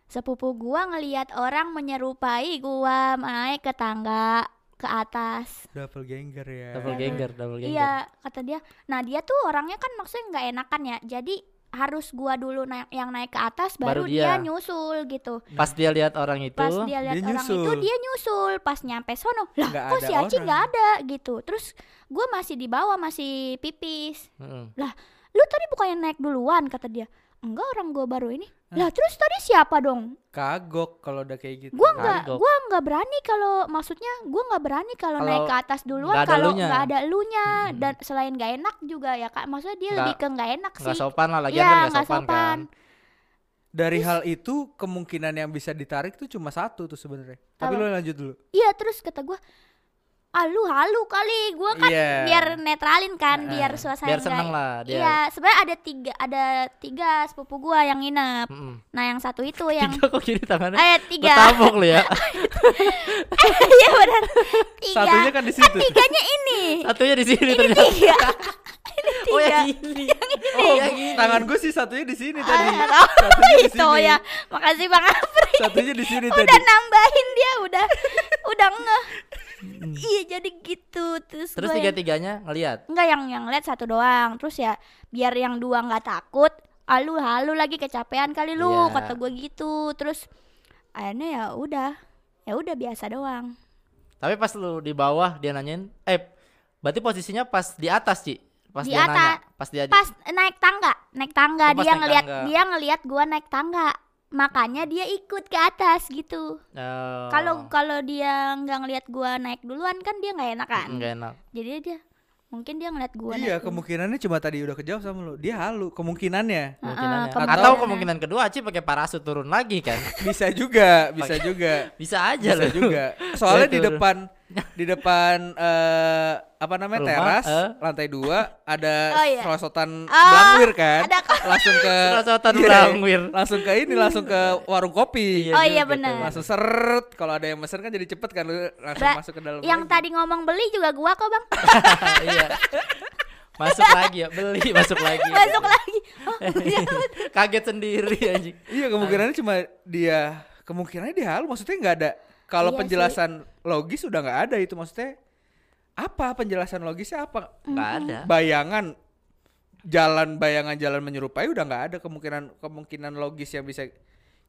Sepupu gua ngelihat orang menyerupai gua naik ke tangga ke atas. Doppelganger ya. double ganger double ganger. iya kata dia. Nah dia tuh orangnya kan maksudnya nggak enakan ya. Jadi harus gua dulu naik yang naik ke atas Baru baru, dia. dia. nyusul gitu. Pas dia lihat orang itu pas dia lihat orang itu nyusul. dia nyusul. Pas nyampe sono lah Nggak kok si Aci nggak ada gitu. Terus gua masih di bawah masih pipis. Mm-mm. lah lu tadi bukannya naik duluan kata dia enggak orang gua baru ini lah terus tadi siapa dong Kagok kalau udah kayak gitu. gua nggak gua nggak berani kalau maksudnya gua nggak berani kalau naik ke atas duluan nggak ada kalau nggak ada elunya Mm-mm. dan selain nggak enak juga ya kak maksudnya dia Nggak- lebih ke nggak enak nggak sih sopan lah lagi kan nggak nggak sopan, sopan. kan Dari hal itu kemungkinan yang bisa ditarik tuh cuma satu tuh sebenarnya. Tapi lo lanjut dulu. iya terus kata gua ah lu halu kali. Gua kan Iya. biar netralin kan Heeh. biar suasana biar seneng nggak- lah dia iya sebenarnya ada tiga ada tiga sepupu gua yang nginep. Mm-mm. nah yang satu itu yang tiga kok kiri tangannya? Eh tiga. Tabok lu ya? Iya benar. Tiga. Satunya kan di situ. tuh. tiganya ini. Satunya di sini ini ternyata. tiga ini oh tiga. yang ini. Oh, yang ini. tangan gue sih satunya di sini tadi. Ah, Satunya di itu sini. ya. Makasih bang Apri Satunya di sini tadi. udah nambahin dia udah udah ngeh iya jadi gitu. Terus, terus tiga tiganya ngelihat enggak yang yang lihat satu doang. Terus ya biar yang dua nggak takut alu halu lagi kecapean kali lu Iya. kata gue gitu. Terus akhirnya ya udah ya udah biasa doang. Tapi pas lu di bawah dia nanyain, eh berarti posisinya pas di atas sih. Pas Di dia atas. nanya, pas dia pas naik tangga naik tangga. Oh, dia ngelihat dia ngelihat gua naik tangga makanya dia ikut ke atas gitu Eh, kalau kalau dia nggak ngelihat gua naik duluan kan dia nggak enak kan nggak enak. jadi dia mungkin dia ngeliat gua Iya, naik kemungkinannya cuma tadi udah kejawab sama lu. Dia halu, kemungkinannya. Kemungkinannya. kemungkinan. Atau kemungkinan kedua Aci pakai parasut turun lagi kan. Bisa juga, bisa juga. Bisa aja Bisa loh. juga. Soalnya di depan di depan eh apa namanya Rumah, teras eh. lantai dua ada Oh, iya. selosotan Oh, blangwir kan ada langsung ke Selosotan Iya, blangwir. langsung ke ini langsung ke warung kopi Iya Oh, iya juga benar. langsung seret kalau ada yang mesen kan jadi cepet kan langsung Ra- masuk ke dalam yang lagi. tadi ngomong beli juga gua kok bang iya. Masuk lagi ya, beli masuk lagi. masuk lagi oh, iya. Kaget sendiri anjing. iya kemungkinannya cuma dia kemungkinannya dia halu maksudnya nggak ada kalau Iya sih. Logis udah nggak ada itu maksudnya apa penjelasan logisnya apa Enggak ada. bayangan jalan bayangan jalan menyerupai udah nggak ada kemungkinan kemungkinan logis yang bisa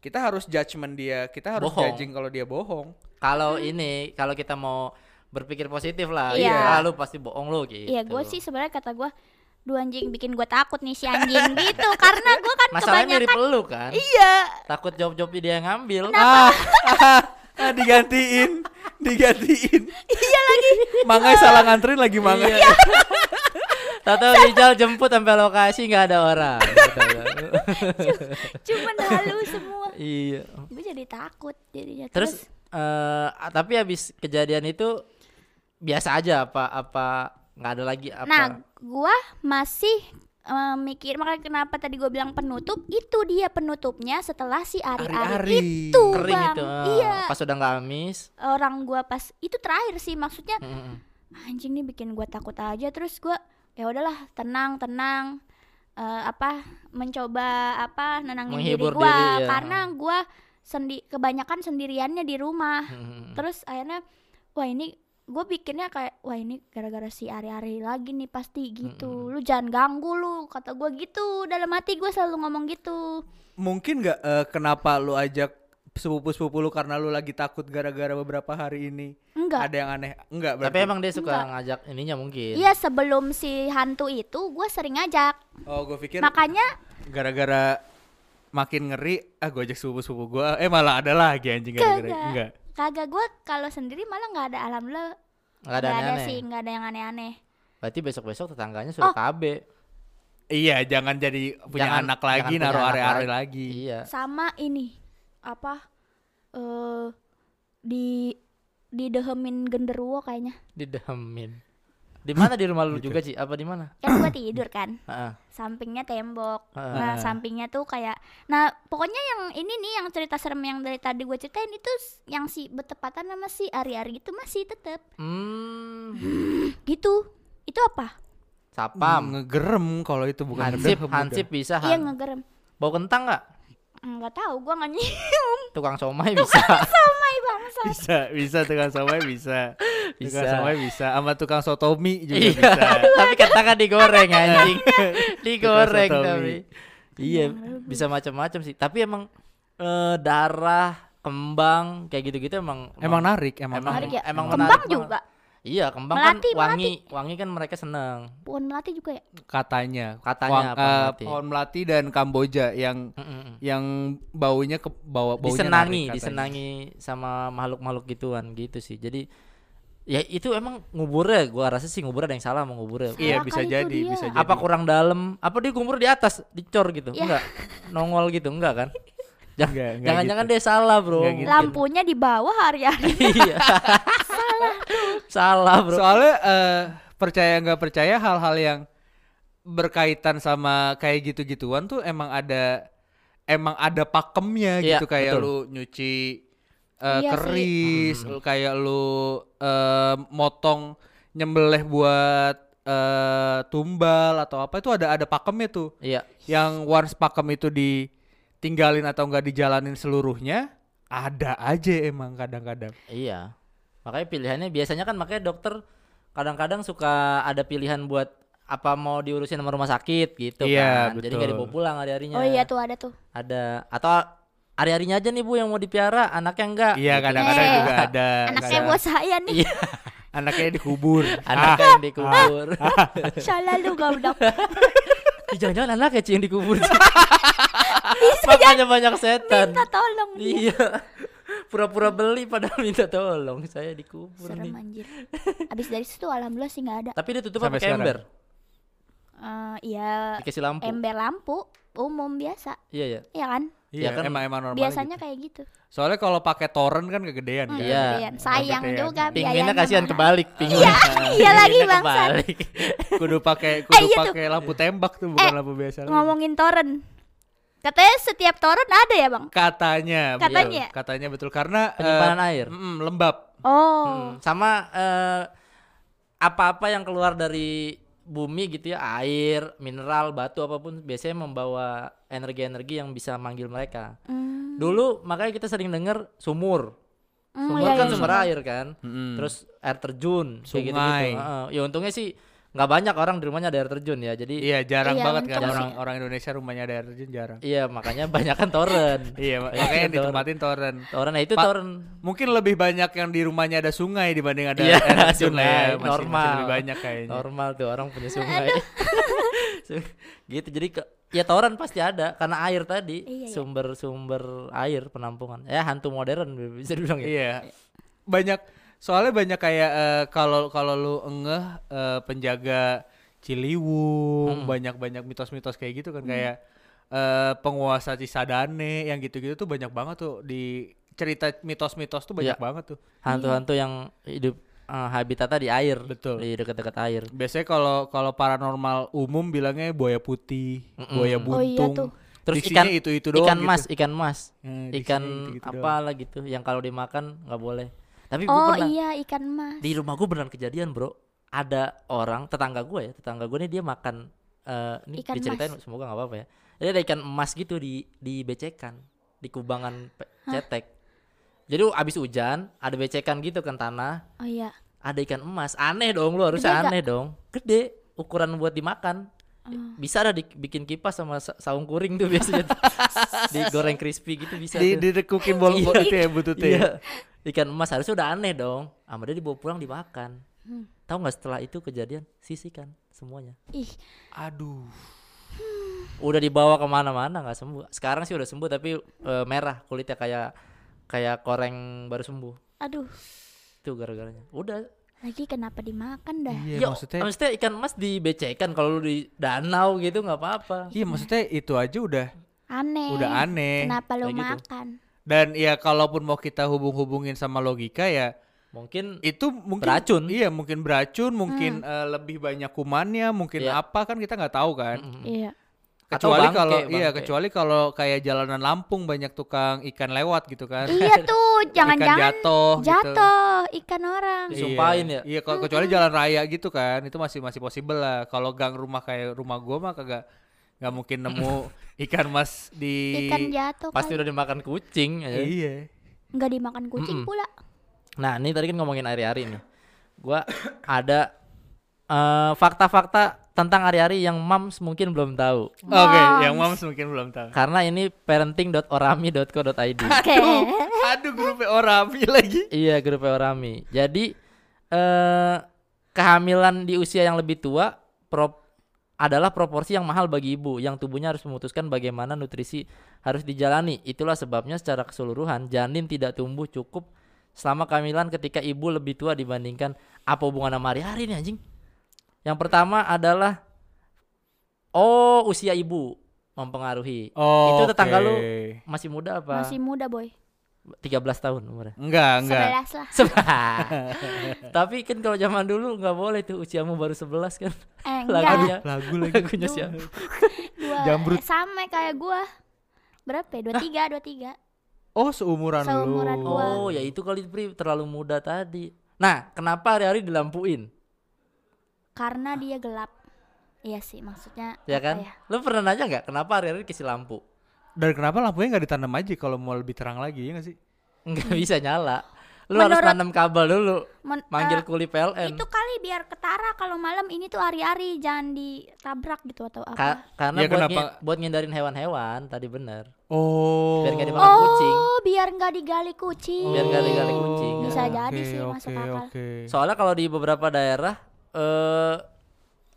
kita harus judgement dia kita harus Bohong. judging kalau dia bohong Kalau ini kalau kita mau berpikir positif lah, Iya. ya lu pasti bohong lu gitu. iya gua sih sebenarnya kata gua dua anjing bikin gua takut nih si anjing gitu karena gua kan Masalahnya mirip kebanyakan lu kan. iya Takut job-job dia yang ngambil. ah, ah, ah, digantiin. Digantiin. Iya lagi. Mangai salah nganterin lagi mangai Iya. Tahu-tahu Rijal jemput sampai lokasi nggak ada orang. cuman halu semua. Iya. gua jadi takut jadinya. Terus eh tapi habis kejadian itu biasa aja apa apa nggak ada lagi apa? Nah, gua masih eh, mikir makanya kenapa tadi gue bilang penutup itu dia penutupnya setelah si ari-ari itu Kering bang itu. ah. iya Pas udah nggak amis. orang gua pas itu terakhir sih maksudnya Mm-mm. anjing nih bikin gua takut aja terus gua ya udahlah tenang tenang Eh, apa mencoba apa nenangin Menghibur diri gua diri, ya. karena gua sendi kebanyakan sendiriannya di rumah Mm-mm. terus akhirnya wah ini gue bikinnya kayak wah ini gara-gara si Ari-Ari lagi nih pasti gitu lu jangan ganggu lu kata gua gitu dalam hati gue selalu ngomong gitu Mungkin nggak eh, kenapa lu ajak sepupu-sepupu lu karena lu lagi takut gara-gara beberapa hari ini enggak ada yang aneh? Enggak Tapi berarti. emang dia suka Enggak. ngajak ininya mungkin. iya sebelum si hantu itu gue sering ngajak Oh, gue pikir makanya gara-gara makin ngeri, ah gue ajak sepupu-sepupu gue, eh malah ada lagi anjing gara-gara enggak. Kagak gue kalau sendiri malah nggak ada alhamdulillah Nggak ada nggak ada sih nggak ada yang aneh-aneh Berarti besok-besok tetangganya sudah Oh. KB. Iya, jangan jadi punya Jangan- anak lagi, jangan naruh anak are-are lagi. Iya. sama ini apa eh di didehemin genderuwo kayaknya Didemin. Di mana di rumah lu juga, Ci? Apa di mana? kan gue tidur kan Heeh. sampingnya tembok nah sampingnya tuh kayak nah pokoknya yang ini nih yang cerita serem yang dari tadi gue ceritain itu yang si bertepatan sama si Ari-Ari itu masih tetep Hmm. gitu itu apa Sapam. Ngegerem kalau itu bukan Hansip, hansip bisa. iya ngegerem Bau kentang nggak? Nggak tahu gue nggak nyium Tukang somai bisa. somai bangsa Bisa, bisa tukang somai bisa. Bisa. Tukang somai bisa, sama tukang sotomi juga Iya. bisa. tapi kentang kan digoreng anjing. digoreng Tukang tapi. Iya, bisa macam-macam sih. Tapi emang eh, darah, kembang kayak gitu-gitu emang Emang narik, emang, Emang- narik. menarik ya emang kembang menarik banget. Iya, kembang Melati, kan wangi, wangi kan mereka seneng. pohon melati juga ya Katanya. Katanya Wang- pohon eh, melati. pohon melati dan Kamboja yang Mm-mm. yang baunya ke bawa baunya disenangi, narik disenangi sama makhluk-makhluk gituan gitu sih. Jadi ya itu emang nguburnya gua rasa sih nguburnya ada yang salah mau nguburnya. Iya bisa jadi, dia. bisa jadi. Apa kurang dalam? Apa dia kubur di atas, dicor gitu? Ya. Enggak. Nongol gitu, enggak kan? Jangan-jangan gitu. dia salah, Bro. Gitu. Lampunya di bawah hari-hari Iya. salah. Salah, Bro. Soalnya eh, percaya nggak percaya hal-hal yang berkaitan sama kayak gitu-gituan tuh emang ada emang ada pakemnya Iya, gitu kayak betul. lu nyuci eh, Iya sih. keris, lu kayak lu eh, motong nyembelih buat eh, tumbal atau apa itu ada ada pakemnya tuh. Iya. Yang once pakem itu ditinggalin atau enggak dijalanin seluruhnya, ada aja emang kadang-kadang. Iya. Makanya pilihannya biasanya kan makanya dokter kadang-kadang suka ada pilihan buat apa mau diurusin sama rumah sakit gitu Iya, kan. Jadi betul. nggak dibawa pulang hari-harinya. oh iya tuh ada tuh Ada atau hari-harinya aja nih Bu yang mau dipiara, anaknya enggak. Iya Gitu. kadang-kadang Eh, juga ada. anaknya kadang- buat saya nih Iya, anaknya dikubur. anaknya yang dikubur. salah lu goblok Ih, Jangan-jangan anaknya Ci yang dikubur. Makanya banyak setan. minta tolong dia Iya. Pura-pura beli padahal minta tolong. Saya dikubur serem nih. anjir abis dari situ alhamdulillah sih nggak ada Tapi dia tutup Sampai pakai sekarang. ember. Eh, iya Dikasih lampu. ember lampu umum biasa Iya, iya. ya kan Iya, kan emang emang normal. biasanya gitu. kayak gitu Soalnya kalau pakai torrent kan kegedean kan. Iya. Sayang Kegedean. juga Pinginnya kasihan kebalik pinggir. Iya, iya lagi, bangsat. kebalik. Kudu pakai Eh, kudu iya tuh. pakai lampu tembak tuh bukan lampu biasa lagi. ngomongin torrent katanya setiap torrent ada ya bang Katanya, betul. Katanya. katanya betul karena eh, Penyimpanan air. mm, lembab. oh Hmm, Sama eh, apa-apa yang keluar dari bumi gitu ya, air, mineral, batu apa pun biasanya membawa energi-energi yang bisa manggil mereka. Hmm. Dulu makanya kita sering dengar sumur. Hmm, Sumur iya, kan iya, sumber sumur. air kan. Mm-mm. Terus air terjun kayak gitu-gitu. Sungai. Heeh. Ya untungnya sih nggak banyak orang di rumahnya ada air terjun ya. Jadi Iya, jarang Iya, banget kan orang orang Indonesia rumahnya ada air terjun jarang. iya makanya banyak kan toren. Iya, makanya kan toren. ditempatin torrent. Toren nah itu Pa- toren. Mungkin lebih banyak yang di rumahnya ada sungai dibanding ada Iya, air terjun lah ya. sungai, Masih- masih normal. lebih banyak kayaknya. Normal tuh orang punya sungai. gitu jadi ke, ya toren pasti ada karena air tadi Iya, iya. sumber-sumber air penampungan. Ya hantu modern bisa dibilang ya. Iya. Banyak soalnya banyak kayak eh, kalau kalau lu engeh eh, penjaga Ciliwung, Hmm. banyak-banyak mitos-mitos kayak gitu kan kayak eh, penguasa Cisadane yang gitu-gitu tuh banyak banget tuh di cerita mitos-mitos tuh banyak Iya. banget tuh. Hantu-hantu yang hidup eh, habitatnya di air. Betul. Di dekat-dekat air. Biasanya kalau kalau paranormal umum bilangnya buaya putih, Mm-mm. buaya Oh iya buntung. tuh. Terus Diksinya ikan itu-itu doang ikan gitu. mas, ikan mas, diksinya ikan apa lah gitu yang kalau dimakan nggak boleh. Tapi gua Oh pernah iya ikan emas. di rumah gue beneran kejadian bro. Ada orang tetangga gue ya, tetangga gue nih dia makan eh ini Ikan diceritain semoga nggak apa-apa ya. Jadi ada ikan emas gitu di di becekan, di kubangan pe- cetek. Jadi abis hujan ada becekan gitu kan tanah, Oh iya. ada ikan emas. Aneh dong lu harusnya Gede aneh dong. Gede, ukuran buat dimakan. Oh. Bisa ada dibikin kipas sama sa- saung kuring tuh biasanya. Digoreng crispy gitu bisa Di tuh. didekukin bol bol Iya. itu ya bututnya. Iya. Ikan emas harusnya udah aneh dong. Sama dia dibawa pulang dimakan. Hmm. Tahu nggak setelah itu kejadian sisihkan semuanya. Ih, Aduh. Udah dibawa ke mana-mana nggak sembuh. Sekarang sih udah sembuh tapi eh, merah kulitnya kayak kayak koreng baru sembuh. aduh. Itu gara-garanya. Udah. Lagi kenapa dimakan dah? Iya, Ya, maksudnya maksudnya ikan emas dibecekan kalau lu di danau gitu nggak apa-apa. Iya, maksudnya itu aja udah Aneh. udah aneh. Kenapa lo Kayak gitu. Dan ya kalaupun mau kita hubung-hubungin sama logika ya Mungkin itu mungkin Beracun. Iya, mungkin beracun, mungkin eh, lebih banyak kumannya, mungkin Iya. apa kan kita nggak tahu kan. mm-mm. Iya. Atau Kecuali bangke, kalau iya, kecuali kalau kayak jalanan Lampung banyak tukang ikan lewat gitu kan. iya tuh, ikan jangan-jangan jatuh, gitu. jatuh ikan orang. Disumpahin ya? Iya, kalau kecuali jalan raya gitu kan, itu masih masih possible lah. Kalau gang rumah kayak rumah gua mah kagak nggak mungkin nemu ikan mas di Ikan jatuh pasti kan. udah dimakan kucing aja. Iya. Nggak dimakan kucing Mm-mm. pula. Nah, ini tadi kan ngomongin hari-hari nih. Gua ada eh, fakta-fakta tentang hari-hari yang mams mungkin belum tahu. Oke, Moms. yang moms mungkin belum tahu. Karena ini parenting.orami.co.id. Oke. Aduh, grupnya Orami lagi. iya, grup Orami. Jadi eh kehamilan di usia yang lebih tua prop adalah proporsi yang mahal bagi ibu yang tubuhnya harus memutuskan bagaimana nutrisi harus dijalani. Itulah sebabnya secara keseluruhan janin tidak tumbuh cukup selama kehamilan ketika ibu lebih tua dibandingkan apa hubungan sama hari-hari nih anjing? Yang pertama adalah oh usia ibu mempengaruhi. Oh, Itu tetangga lu oke. masih muda apa? Masih muda boy. 13 tahun umurnya. Enggak, enggak. Sebelas lah. Sebelah. Tapi kan kalau zaman dulu nggak boleh tuh usiamu baru 11 kan. Eh Lagunya. enggak. Lagu lagi. Lagunya siapa? Dua, Jambrut. sama kayak gua. Berapa ya? Dua tiga, dua tiga. Oh, seumuran, Seumuran lu. gua. Oh, ya itu kali Pri terlalu muda tadi. Nah, kenapa hari-hari dilampuin? Karena dia gelap. Iya sih, maksudnya. Ya kan? ya? Lu pernah nanya nggak kenapa hari-hari dikasih lampu? Dan kenapa lampunya nggak ditanam aja kalau mau lebih terang lagi ya nggak sih? Nggak bisa nyala. Lu harus Menurut- nanam kabel dulu. Men- Manggil eh, kuli PLN. itu kali biar ketara kalau malam ini tuh hari-hari jangan ditabrak gitu atau apa. Ka- karena Ya, buat, kenapa? ngi- buat ngindarin hewan-hewan tadi bener. Oh. Biar nggak dimakan kucing. Oh, biar nggak digali kucing. Biar nggak digali kucing. Bisa Oke, jadi sih, oke, masuk akal. Oke. Soalnya kalau di beberapa daerah eh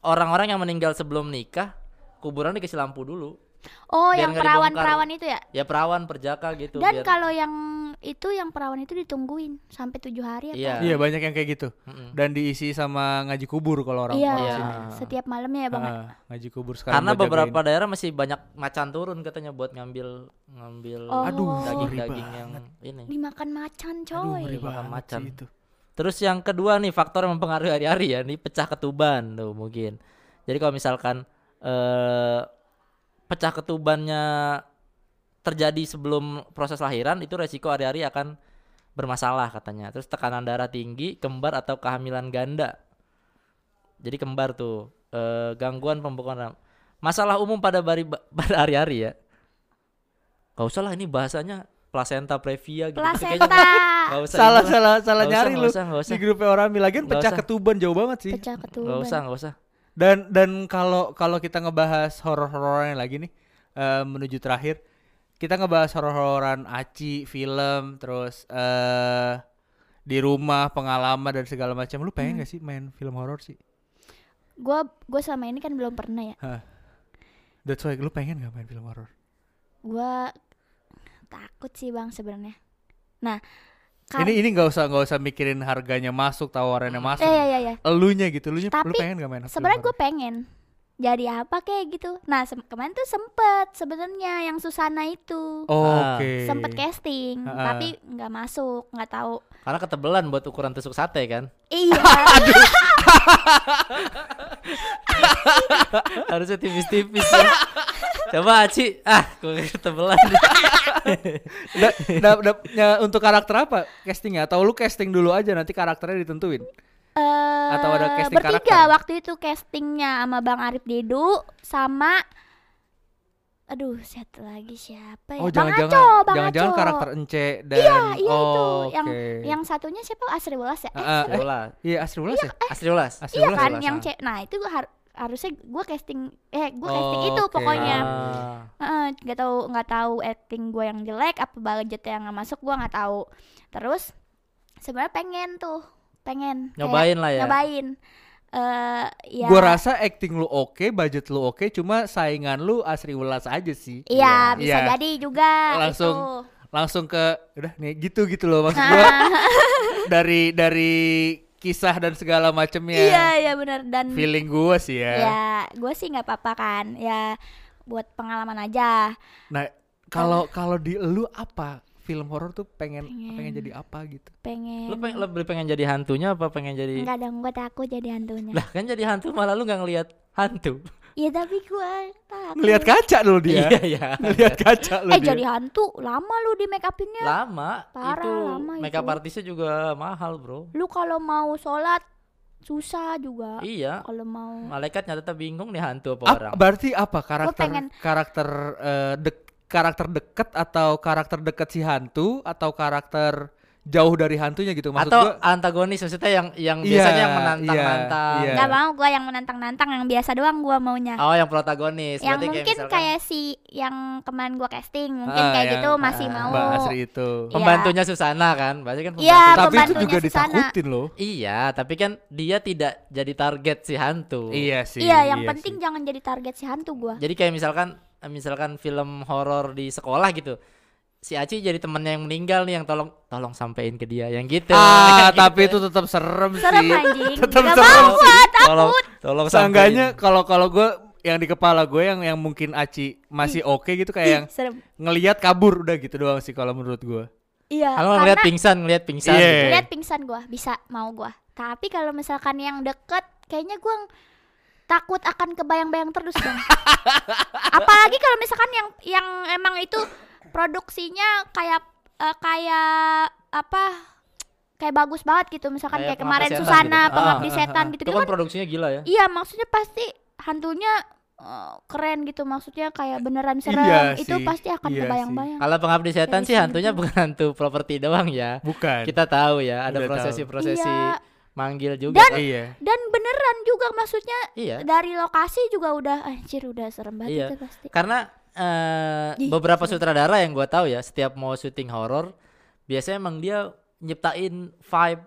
orang-orang yang meninggal sebelum nikah kuburan dikasih lampu dulu. Oh, Biar yang perawan-perawan itu ya? Ya perawan, perjaka gitu Dan biar kalau yang itu yang perawan itu ditungguin sampai tujuh hari atau Iya. Iya banyak yang kayak gitu. Mm-mm. Dan diisi sama ngaji kubur kalau orang Iya, orang Iya. sini. setiap malamnya ya bang. Ah, ngaji kubur sekarang. Karena beberapa jagain. daerah masih banyak macan turun katanya buat ngambil ngambil Oh. Aduh, daging-daging yang ini. Dimakan macan Aduh, coy. ngeri Makan banget macan. itu. Terus yang kedua nih faktor yang mempengaruhi hari-hari ya, nih pecah ketuban tuh mungkin. Jadi kalau misalkan eh pecah ketubannya terjadi sebelum proses lahiran itu resiko hari-hari akan bermasalah katanya. Terus tekanan darah tinggi, kembar atau kehamilan ganda. Jadi kembar tuh eh gangguan pembekuan ram- Masalah umum pada bari pada hari-hari ya. Gak usah lah ini bahasanya placenta previa gitu. Kayaknya Placenta. nggak usah Salah salah salah Nggak usah, nyari nggak lu. usah, nggak usah. Di grupnya orang Nggak pecah usah. ketuban jauh banget sih. Pecah Nggak ketuban. usah, nggak usah. Dan dan kalau kalau kita ngebahas horor-hororan lagi nih eh, menuju terakhir, kita ngebahas horor-hororan aci, film, terus eh di rumah, pengalaman dan segala macam. Lu Hmm. pengen gak sih main film horor sih? Gua gua sama ini kan belum pernah ya. That's why lu pengen gak main film horor? Gua takut sih bang sebenarnya. Nah, kar- Ini ini nggak usah nggak usah mikirin harganya masuk, tawarannya masuk. eh ya ya ya. Elunya gitu, elunya lu Tapi pengen gak main Sebenarnya gue pengen, jadi apa kayak gitu nah kemarin tuh sempet sebenarnya yang Susana itu Oke. sempet casting Ha-ha. tapi nggak masuk nggak tahu Karena ketebelan buat ukuran tusuk sate kan. iya Harusnya tipis-tipis ya. Coba Aci, ah, gue ketebelan. Da- da- da- ya, untuk karakter apa castingnya? Atau lu casting dulu aja nanti karakternya ditentuin? Eh, Atau ada casting bertiga karakter? waktu itu castingnya sama Bang Arif Dedu sama aduh satu lagi siapa ya Oh Bang jangan-jangan Aco Bang jangan-jangan Aco. karakter Ence dan iya iya oh, itu yang oke. yang satunya siapa Asri Welas ya eh, ah, Asri- eh. Iya Asri Ulas ya? Asri Ulas. Asri iya Ulas kan ya? yang Ah. cek nah itu gua har- harusnya gue casting eh gue Oh, casting itu oke. pokoknya Ah. Heeh, nggak tahu nggak tahu acting gue yang jelek apa budget yang nggak masuk gue nggak tahu terus sebenarnya pengen tuh pengen kayak Nyobain lah ya. nyobain eh ya Gua rasa acting lu oke, budget lu oke, cuma saingan lu Asri Ulas aja sih. Iya, bisa Iya. jadi juga Langsung itu. Langsung ke udah nih gitu gitu loh maksud gua Nah, dari dari kisah dan segala macemnya. iya iya benar dan Feeling gua sih ya. ya gue sih nggak apa-apa kan ya buat pengalaman aja Nah, kalau kalau di lu apa? Film horor tuh pengen Pengen. pengen jadi apa gitu? pengen Lu pengen, lebih pengen jadi hantunya apa pengen jadi nggak dong gue takut jadi hantunya Lah kan jadi hantu malah lu nggak ngelihat hantu. Ya tapi gue takut Ngelihat kaca dulu dia. Iya iya. Ngelihat kaca lu eh dia. jadi hantu lama lu di make upinnya Lama Parah, itu lama makeup itu. artisnya juga mahal, Bro. lu kalau mau sholat susah juga Iya. kalau mau Malaikat nyata bingung nih hantu apa Ap- orang. berarti apa karakter pengen- karakter eh, dek- karakter deket atau karakter deket si hantu atau karakter jauh dari hantunya gitu maksud Atau gua antagonis maksudnya yang yang Iya, biasanya yang menantang-nantang. iya, iya. nggak mau gue yang menantang-nantang yang biasa doang gue maunya Oh, yang protagonis. yang Berarti mungkin misalkan kayak si yang kemarin gua casting mungkin Ah, kayak yang- gitu masih ah, mau Mbak Asri itu Iya. pembantunya Susana kan. Berarti kan Iya, pembantu. tapi itu pembantunya juga Susana. ditakutin loh Iya, tapi kan dia tidak jadi target si hantu. iya sih iya yang penting sih. jangan jadi target si hantu gua Jadi kayak misalkan misalkan film horor di sekolah gitu. Si Aci jadi temennya yang meninggal nih yang tolong tolong sampein ke dia yang gitu. ah Gitu. tapi itu tetap serem serem sih anjing nggak serem mau sih. gua tolong takut tolong seenggaknya kalau kalau gue yang di kepala gue yang yang mungkin Aci masih oke gitu kayak yang serem ngelihat kabur udah gitu doang sih kalau menurut gue iya Kalau ngeliat karena pingsan, ngeliat pingsan. Iya. gitu. lihat pingsan gua bisa mau gua tapi kalau misalkan yang deket kayaknya gua takut akan kebayang-bayang terus dong apalagi kalau misalkan yang yang emang itu produksinya kayak eh, kayak apa kayak bagus banget gitu misalkan kayak, Kayak kemarin Pengabdi Setan Susana gitu. pengabdi Ah, setan ah, gitu Itu itu kan kan produksinya gila ya. iya maksudnya pasti hantunya eh, keren gitu maksudnya kayak beneran serem Iya itu sih, pasti akan iya kebayang-bayang Kalau pengabdi setan Dari sih hantunya tuh. bukan hantu properti doang ya. bukan Kita tahu ya, ada prosesi-prosesi Iya. manggil juga. Dan- kok. iya dan beneran juga maksudnya iya. dari lokasi juga udah anjir udah serem banget Iya. itu pasti Karena eh, beberapa sutradara yang gua tahu ya, setiap mau syuting horor, biasanya emang dia nyiptain vibe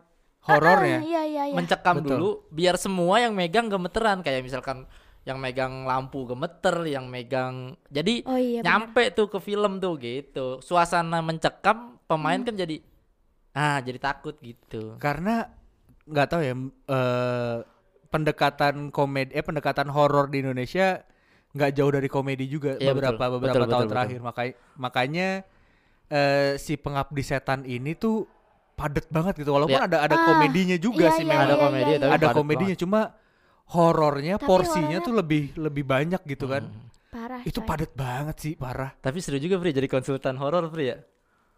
Ah, horornya iya iya iya mencekam Betul. dulu biar semua yang megang gemeteran kayak misalkan yang megang lampu gemeter, yang megang jadi oh iya bener. nyampe tuh ke film tuh gitu. Suasana mencekam, pemain Hmm. kan jadi ah jadi takut gitu. karena nggak tahu ya eh, pendekatan komedi eh pendekatan horor di Indonesia nggak jauh dari komedi juga Iya, beberapa betul. beberapa Betul, tahun betul, terakhir makanya makanya eh, si pengabdi setan ini tuh padet banget gitu walaupun Iya. ada ada Ah, komedinya juga iya, sih iya, memang ada iya, komedi iya, tapi ada komedinya banget. cuma horornya Tapi porsinya horornya- tuh lebih lebih banyak gitu kan Hmm. parah itu coy. padet banget sih parah Tapi seru juga Pri jadi konsultan horor Pri ya.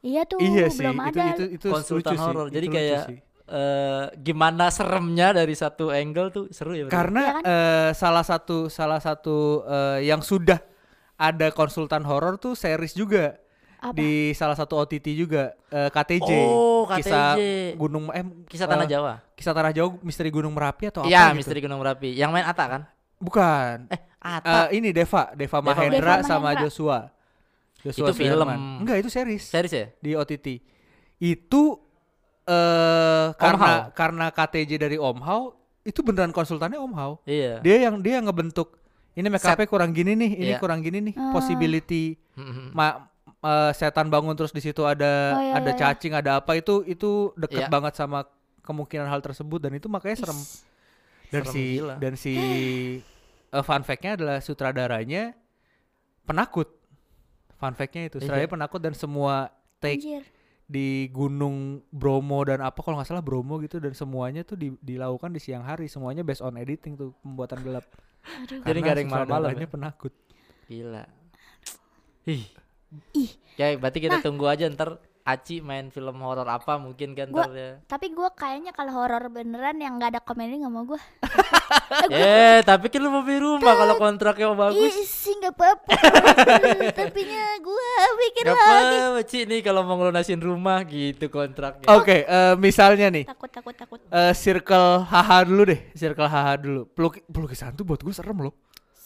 iya tuh iya sih belum itu ada itu itu konsultan lucu sih, horor. Jadi itu kayak sih. Eh, gimana seremnya dari satu angle tuh seru ya. Pri? Karena Iya kan? eh, salah satu salah satu eh, yang sudah ada konsultan horor tuh series juga Apa? di salah satu OTT juga eh, KTJ. Oh, Kisah KTJ. Gunung eh kisah tanah eh, Jawa. Kisah Tanah Jawa Misteri Gunung Merapi atau apa gitu. misteri Gunung Merapi. Yang main Ata kan? Bukan. Eh, Ata. Eh, ini Deva, Deva Deva Mahendra Mahendra. sama Joshua. Joshua Itu film. Enggak, itu series Series ya? di OTT. Itu eh karena Hao. karena KTJ dari Om Hao itu beneran konsultannya Om Hao. Iya. Dia yang dia yang ngebentuk ini make Set. up kurang gini nih, ini Iya. kurang gini nih, Ah. possibility ma eh, setan bangun terus di situ ada Oh, iya, ada iya, iya. cacing, ada apa itu itu deket Iya. banget sama kemungkinan hal tersebut dan itu makanya serem Is, dan Serem si gila. dan si eh, fun fact-nya adalah sutradaranya penakut. Fun fact-nya itu, Iya. sutradaranya penakut dan semua take Anjir. Di Gunung Bromo dan apa kalau nggak salah Bromo gitu dan semuanya tuh di- dilakukan di siang hari, semuanya based on editing tuh pembuatan gelap. Aduh. Jadi nggak ada yang malam-malam sutradaranya ya? penakut. Gila. Ih. Ih. Ya, berarti kita Nah. tunggu aja ntar Aci main film horor apa mungkin kan Gua- ya. Tapi gue kayaknya kalau horor beneran yang nggak ada komedi nggak mau gue. Eh, tapi kan lu mau beli rumah kalau kontraknya bagus. Ih sih nggak apa-apa. Tapi nya gue pikir Gak lagi. apa Ci nih kalau mau ngelunasin rumah gitu kontraknya. Oke, eh, misalnya nih Takut takut takut. eh, circle haha dulu deh, circle haha dulu. Peluk pelukisan tuh buat gue serem loh.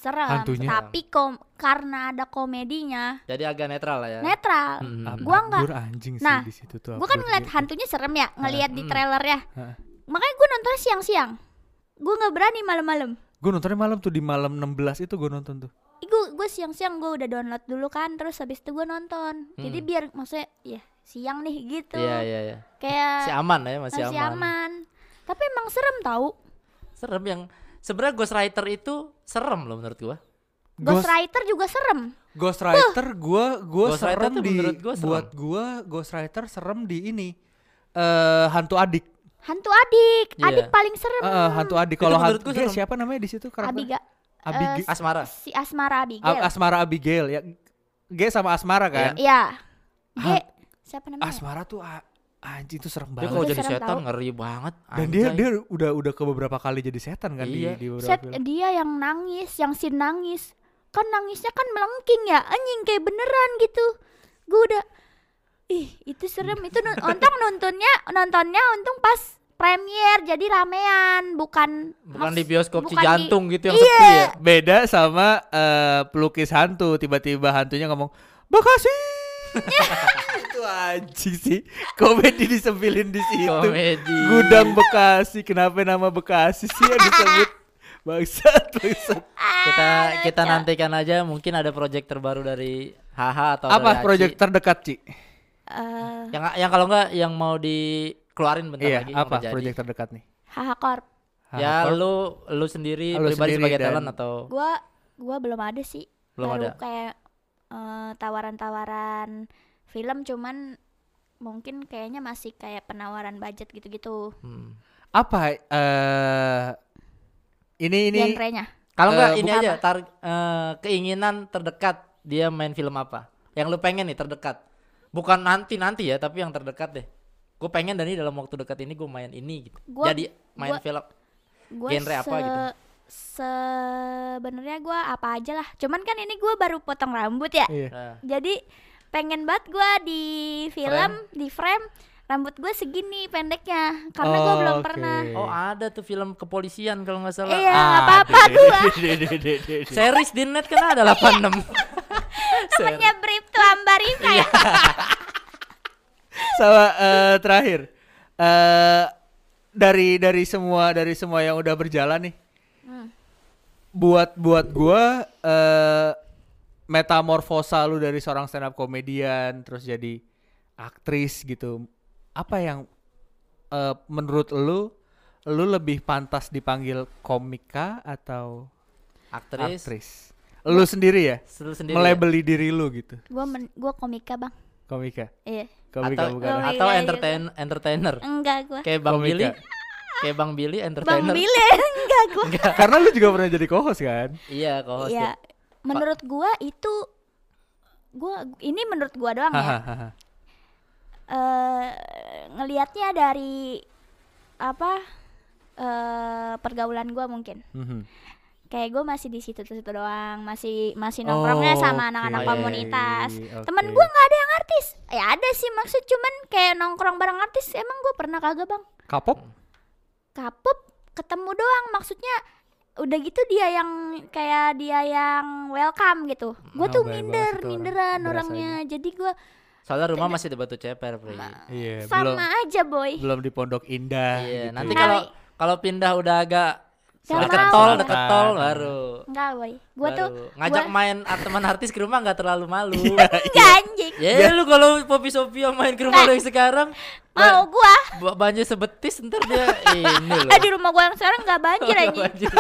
Serem. Hantunya. Tapi kom karena ada komedinya Jadi agak netral lah ya. netral. Hmm. Gua nggak- anjing Nah, sih di situ tuh. Gue kan ngeliat gitu. hantunya serem ya, ngeliat di Hmm. trailernya. Heeh. Makanya gue nonton siang-siang. Gue nggak berani malam-malam. Gue nontonnya malam tuh di malam 16 itu gue nonton tuh. Gue gue siang-siang gue udah download dulu kan, terus habis itu gue nonton. Jadi Hmm. biar maksudnya ya siang nih gitu. Iya, iya, iya. Kayak Masih aman ya, masih, masih aman. aman. Tapi emang serem tahu. Serem yang sebenarnya Ghostwriter itu serem loh menurut gua. Ghost, Ghostwriter juga serem. Ghostwriter gue gue Ghostwriter serem tuh di menurut gua serem. buat gue Ghostwriter serem di ini eh hantu adik. Hantu adik, Iya. adik paling serem. Eh, hantu adik kalau menurut hantu gua serem. siapa namanya di situ karakter? Abiga, Abigail. Asmara. si Asmara A- Abigail. Asmara Abigail ya. G sama Asmara kan? Iya. G, Han- siapa namanya? Asmara tuh a- anjing tuh serem Dia banget. kalau Itu jadi setan tau. ngeri banget. Dan dia anjay. dia udah udah ke beberapa kali jadi setan kan Iya. di di beberapa Set, film. dia yang nangis, yang si nangis. Kan nangisnya kan melengking ya, anjing kayak beneran gitu. Gue udah ih, itu serem. Itu nun- untung nontonnya nontonnya untung pas premier jadi ramean, bukan bukan di bioskop bukan di- Cijantung gitu yang Iya. sepi ya. Beda sama eh, pelukis hantu tiba-tiba hantunya ngomong Bekasi. itu anjing sih. Komedi disempilin di situ. Komedi. Gudang Bekasi. Kenapa nama Bekasi sih yang disebut? Bangsat, bangsat. Kita Ah, kita nantikan aja mungkin ada project terbaru dari HH atau Apa proyek terdekat, Ci? eh Yang yang kalau enggak yang mau dikeluarin bentar Iya, lagi apa proyek terdekat nih? haha korp. Ya Hardcore? lu lu sendiri Lu pribadi sendiri sebagai dan- talent atau Gua gua belum ada sih. belum Baru ada. kayak eh, tawaran-tawaran film cuman mungkin kayaknya masih kayak penawaran budget gitu-gitu Hmm. Apa eh ini ini genrenya. Kalau enggak Eh, ini bukan aja tar eh, keinginan terdekat dia main film apa? Yang lu pengen nih terdekat. Bukan nanti-nanti ya, tapi yang terdekat deh. Gue pengen dari dalam waktu dekat ini gue main ini gitu. Gua- Jadi main gua- film. Gua Genre apa gitu? Sebenarnya gua apa aja lah. Cuman kan ini gua baru potong rambut ya. Iya. Nah, Jadi pengen banget gua di film, di frame rambut gue segini pendeknya karena gua Oh, belum oke. pernah. Oh ada tuh film kepolisian kalau nggak salah. Iya, Ah, apa-apa gua. Series di net kan ada 86. Temennya Brip tuh Ambarita Iya. ya. Sama eh, terakhir eh dari dari semua dari semua yang udah berjalan nih. Hmm. Buat buat gua eh metamorfosa lu dari seorang stand up komedian terus jadi aktris gitu. Apa yang eh, menurut lu lu lebih pantas dipanggil komika atau Aktris. aktris? Lu sendiri ya? Lu sendiri. ya? Melebeli diri lu gitu. Gua men, gua komika, Bang. Komika. Iya. Komika atau bukan. Atau iya, entertain entertainer. Enggak gua. Kayak Bang Komika. Billy. Kayak Bang Billy Bang entertainer. Bile enggak gua. Karena lu juga pernah jadi co-host kan? Iya, co-host Iya. ya. Menurut gua itu gua ini menurut gua doang ya. Eh ngelihatnya dari apa eh pergaulan gua mungkin Mhm. kayak gue masih di situ situ doang masih masih nongkrongnya sama anak-anak Oke, komunitas oke. temen gua nggak ada yang artis ya ada sih maksud cuman kayak nongkrong bareng artis emang gue pernah kagak bang Kapop? Kapop ketemu doang maksudnya udah gitu dia yang kayak dia yang welcome gitu gue Oh, tuh minder orang. minderan orangnya jadi gue Soalnya rumah masih di Batu Ceper, Pri. Iya, belum sama aja boy belum di Pondok Indah Iya, gitu. nanti ya. kalau kalau pindah udah agak Nggak Deket tol, deket tol baru. Enggak, boy. Gua tuh baru. ngajak gua- main teman artis ke rumah nggak terlalu malu. enggak anjing. ya lu kalau Poppy Sofia main ke rumah lu yang sekarang Mau gua. ba- banjir sebetis ntar dia ini loh. Eh di rumah gua yang sekarang enggak banjir anjing.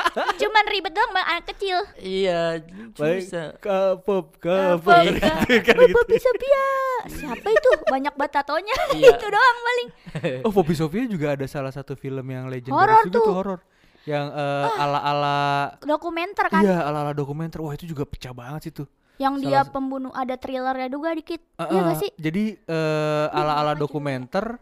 Cuman ribet doang sama anak kecil. iya, bisa. kapop, Apa? kapop. kan gitu. Poppy Sophia. Siapa itu? Banyak banget tatonya. Iya. itu doang paling. Oh, Poppy Sofia juga ada salah satu film yang Horor juga tuh. tuh horor. Yang eh, ala-ala Dokumenter kan iya, ala-ala dokumenter. Wah, itu juga pecah banget sih tuh. yang salah dia pembunuh ada thrillernya juga dikit. Eh, Iya gak sih? Jadi eh, ala-ala dokumenter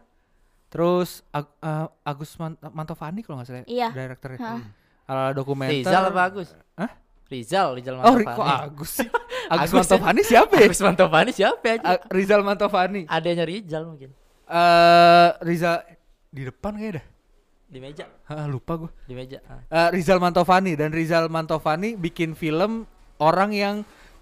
terus Ag- eh, Agus Man- Mantovani kalau nggak salah Iya. direkturnya. Hah. Ala-ala dokumenter. Rizal apa Agus? Hah? Rizal, Rizal Oh, Mantovani. kok Agus sih? Agus, Agus ya? Mantovani siapa ya? Agus Mantovani siapa aja? A- Rizal Mantovani. Adanya Rizal mungkin. Eh Rizal di depan kayaknya dah. Di meja, Ah, lupa gue. di meja. Ah. Eh, Rizal Mantovani dan Rizal Mantovani bikin film orang yang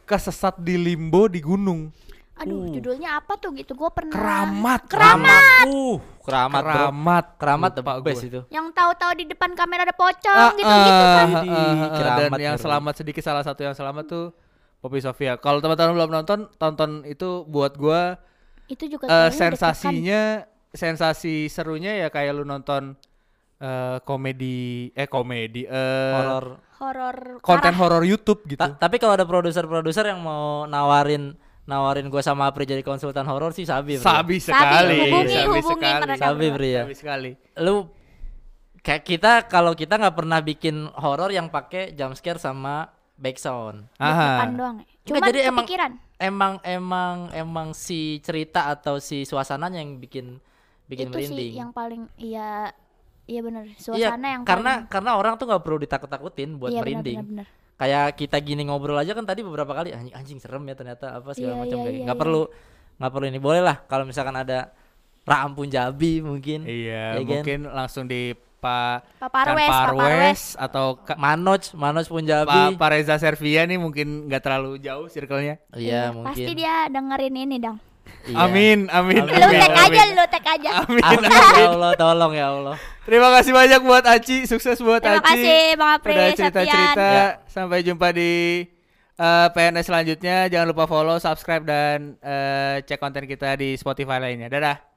kesesat di limbo di gunung. Aduh, judulnya apa tuh gitu? Gua pernah Keramat. Keramat. Uh, keramat, bro. Keramat. Keramat the Lupa best gua. itu. yang tahu-tahu di depan kamera ada pocong Ah, gitu-gitu ah, kan. ah, ah, dan Keramat yang ngeri. selamat sedikit salah satu yang selamat tuh Poppy Sofia. Kalau teman-teman belum nonton, tonton itu buat gua Itu juga deg-degan. sensasinya, sensasi serunya ya kayak lu nonton eh, komedi, eh komedi, eh, Horor. horor konten parah. horor YouTube gitu. Ta- tapi kalau ada produser-produser yang mau nawarin nawarin gue sama Apri jadi konsultan horor sih sabi. bro. Sabi sekali, hubungi- sabi hubungi sekali, mereka Sabi. Bri, ya. sabi sekali. Lu kayak kita kalau kita nggak pernah bikin horor yang pakai jump scare sama Aha. doang. ya. Cuman jadi emang- kepikiran. Emang emang emang si cerita atau si suasananya yang bikin bikin itu merinding. sih yang paling iya iya bener Iya, suasana yang karena karena orang tuh nggak perlu ditakut-takutin buat paling, iya, bener, merinding. bener, bener. Kayak kita gini ngobrol aja kan tadi beberapa kali anjing anjing serem ya ternyata apa segala Iya, macam iya, kayak iya, nggak iya. perlu nggak perlu ini boleh lah kalau misalkan ada Rampun Jabi mungkin Iya, Ya kan? mungkin langsung di Pak Pak Kan Parwes, Pak Parwes. atau Ka- Manoj Manoj Punjabi Pak Reza Servia nih mungkin nggak terlalu jauh circle-nya. iya Pasti mungkin dia dengerin ini dong. Iya. Amin, amin, Amin. Lu tag aja, lu tag aja. Amin, Amin, amin. ya Allah tolong ya Allah Terima kasih banyak buat Aci, sukses buat Terima Aci. kasih Bang Apri, Udah cerita-cerita. Ya. Sampai jumpa di eh, PNS selanjutnya. Jangan lupa follow, subscribe dan eh, cek konten kita di Spotify lainnya. Dadah.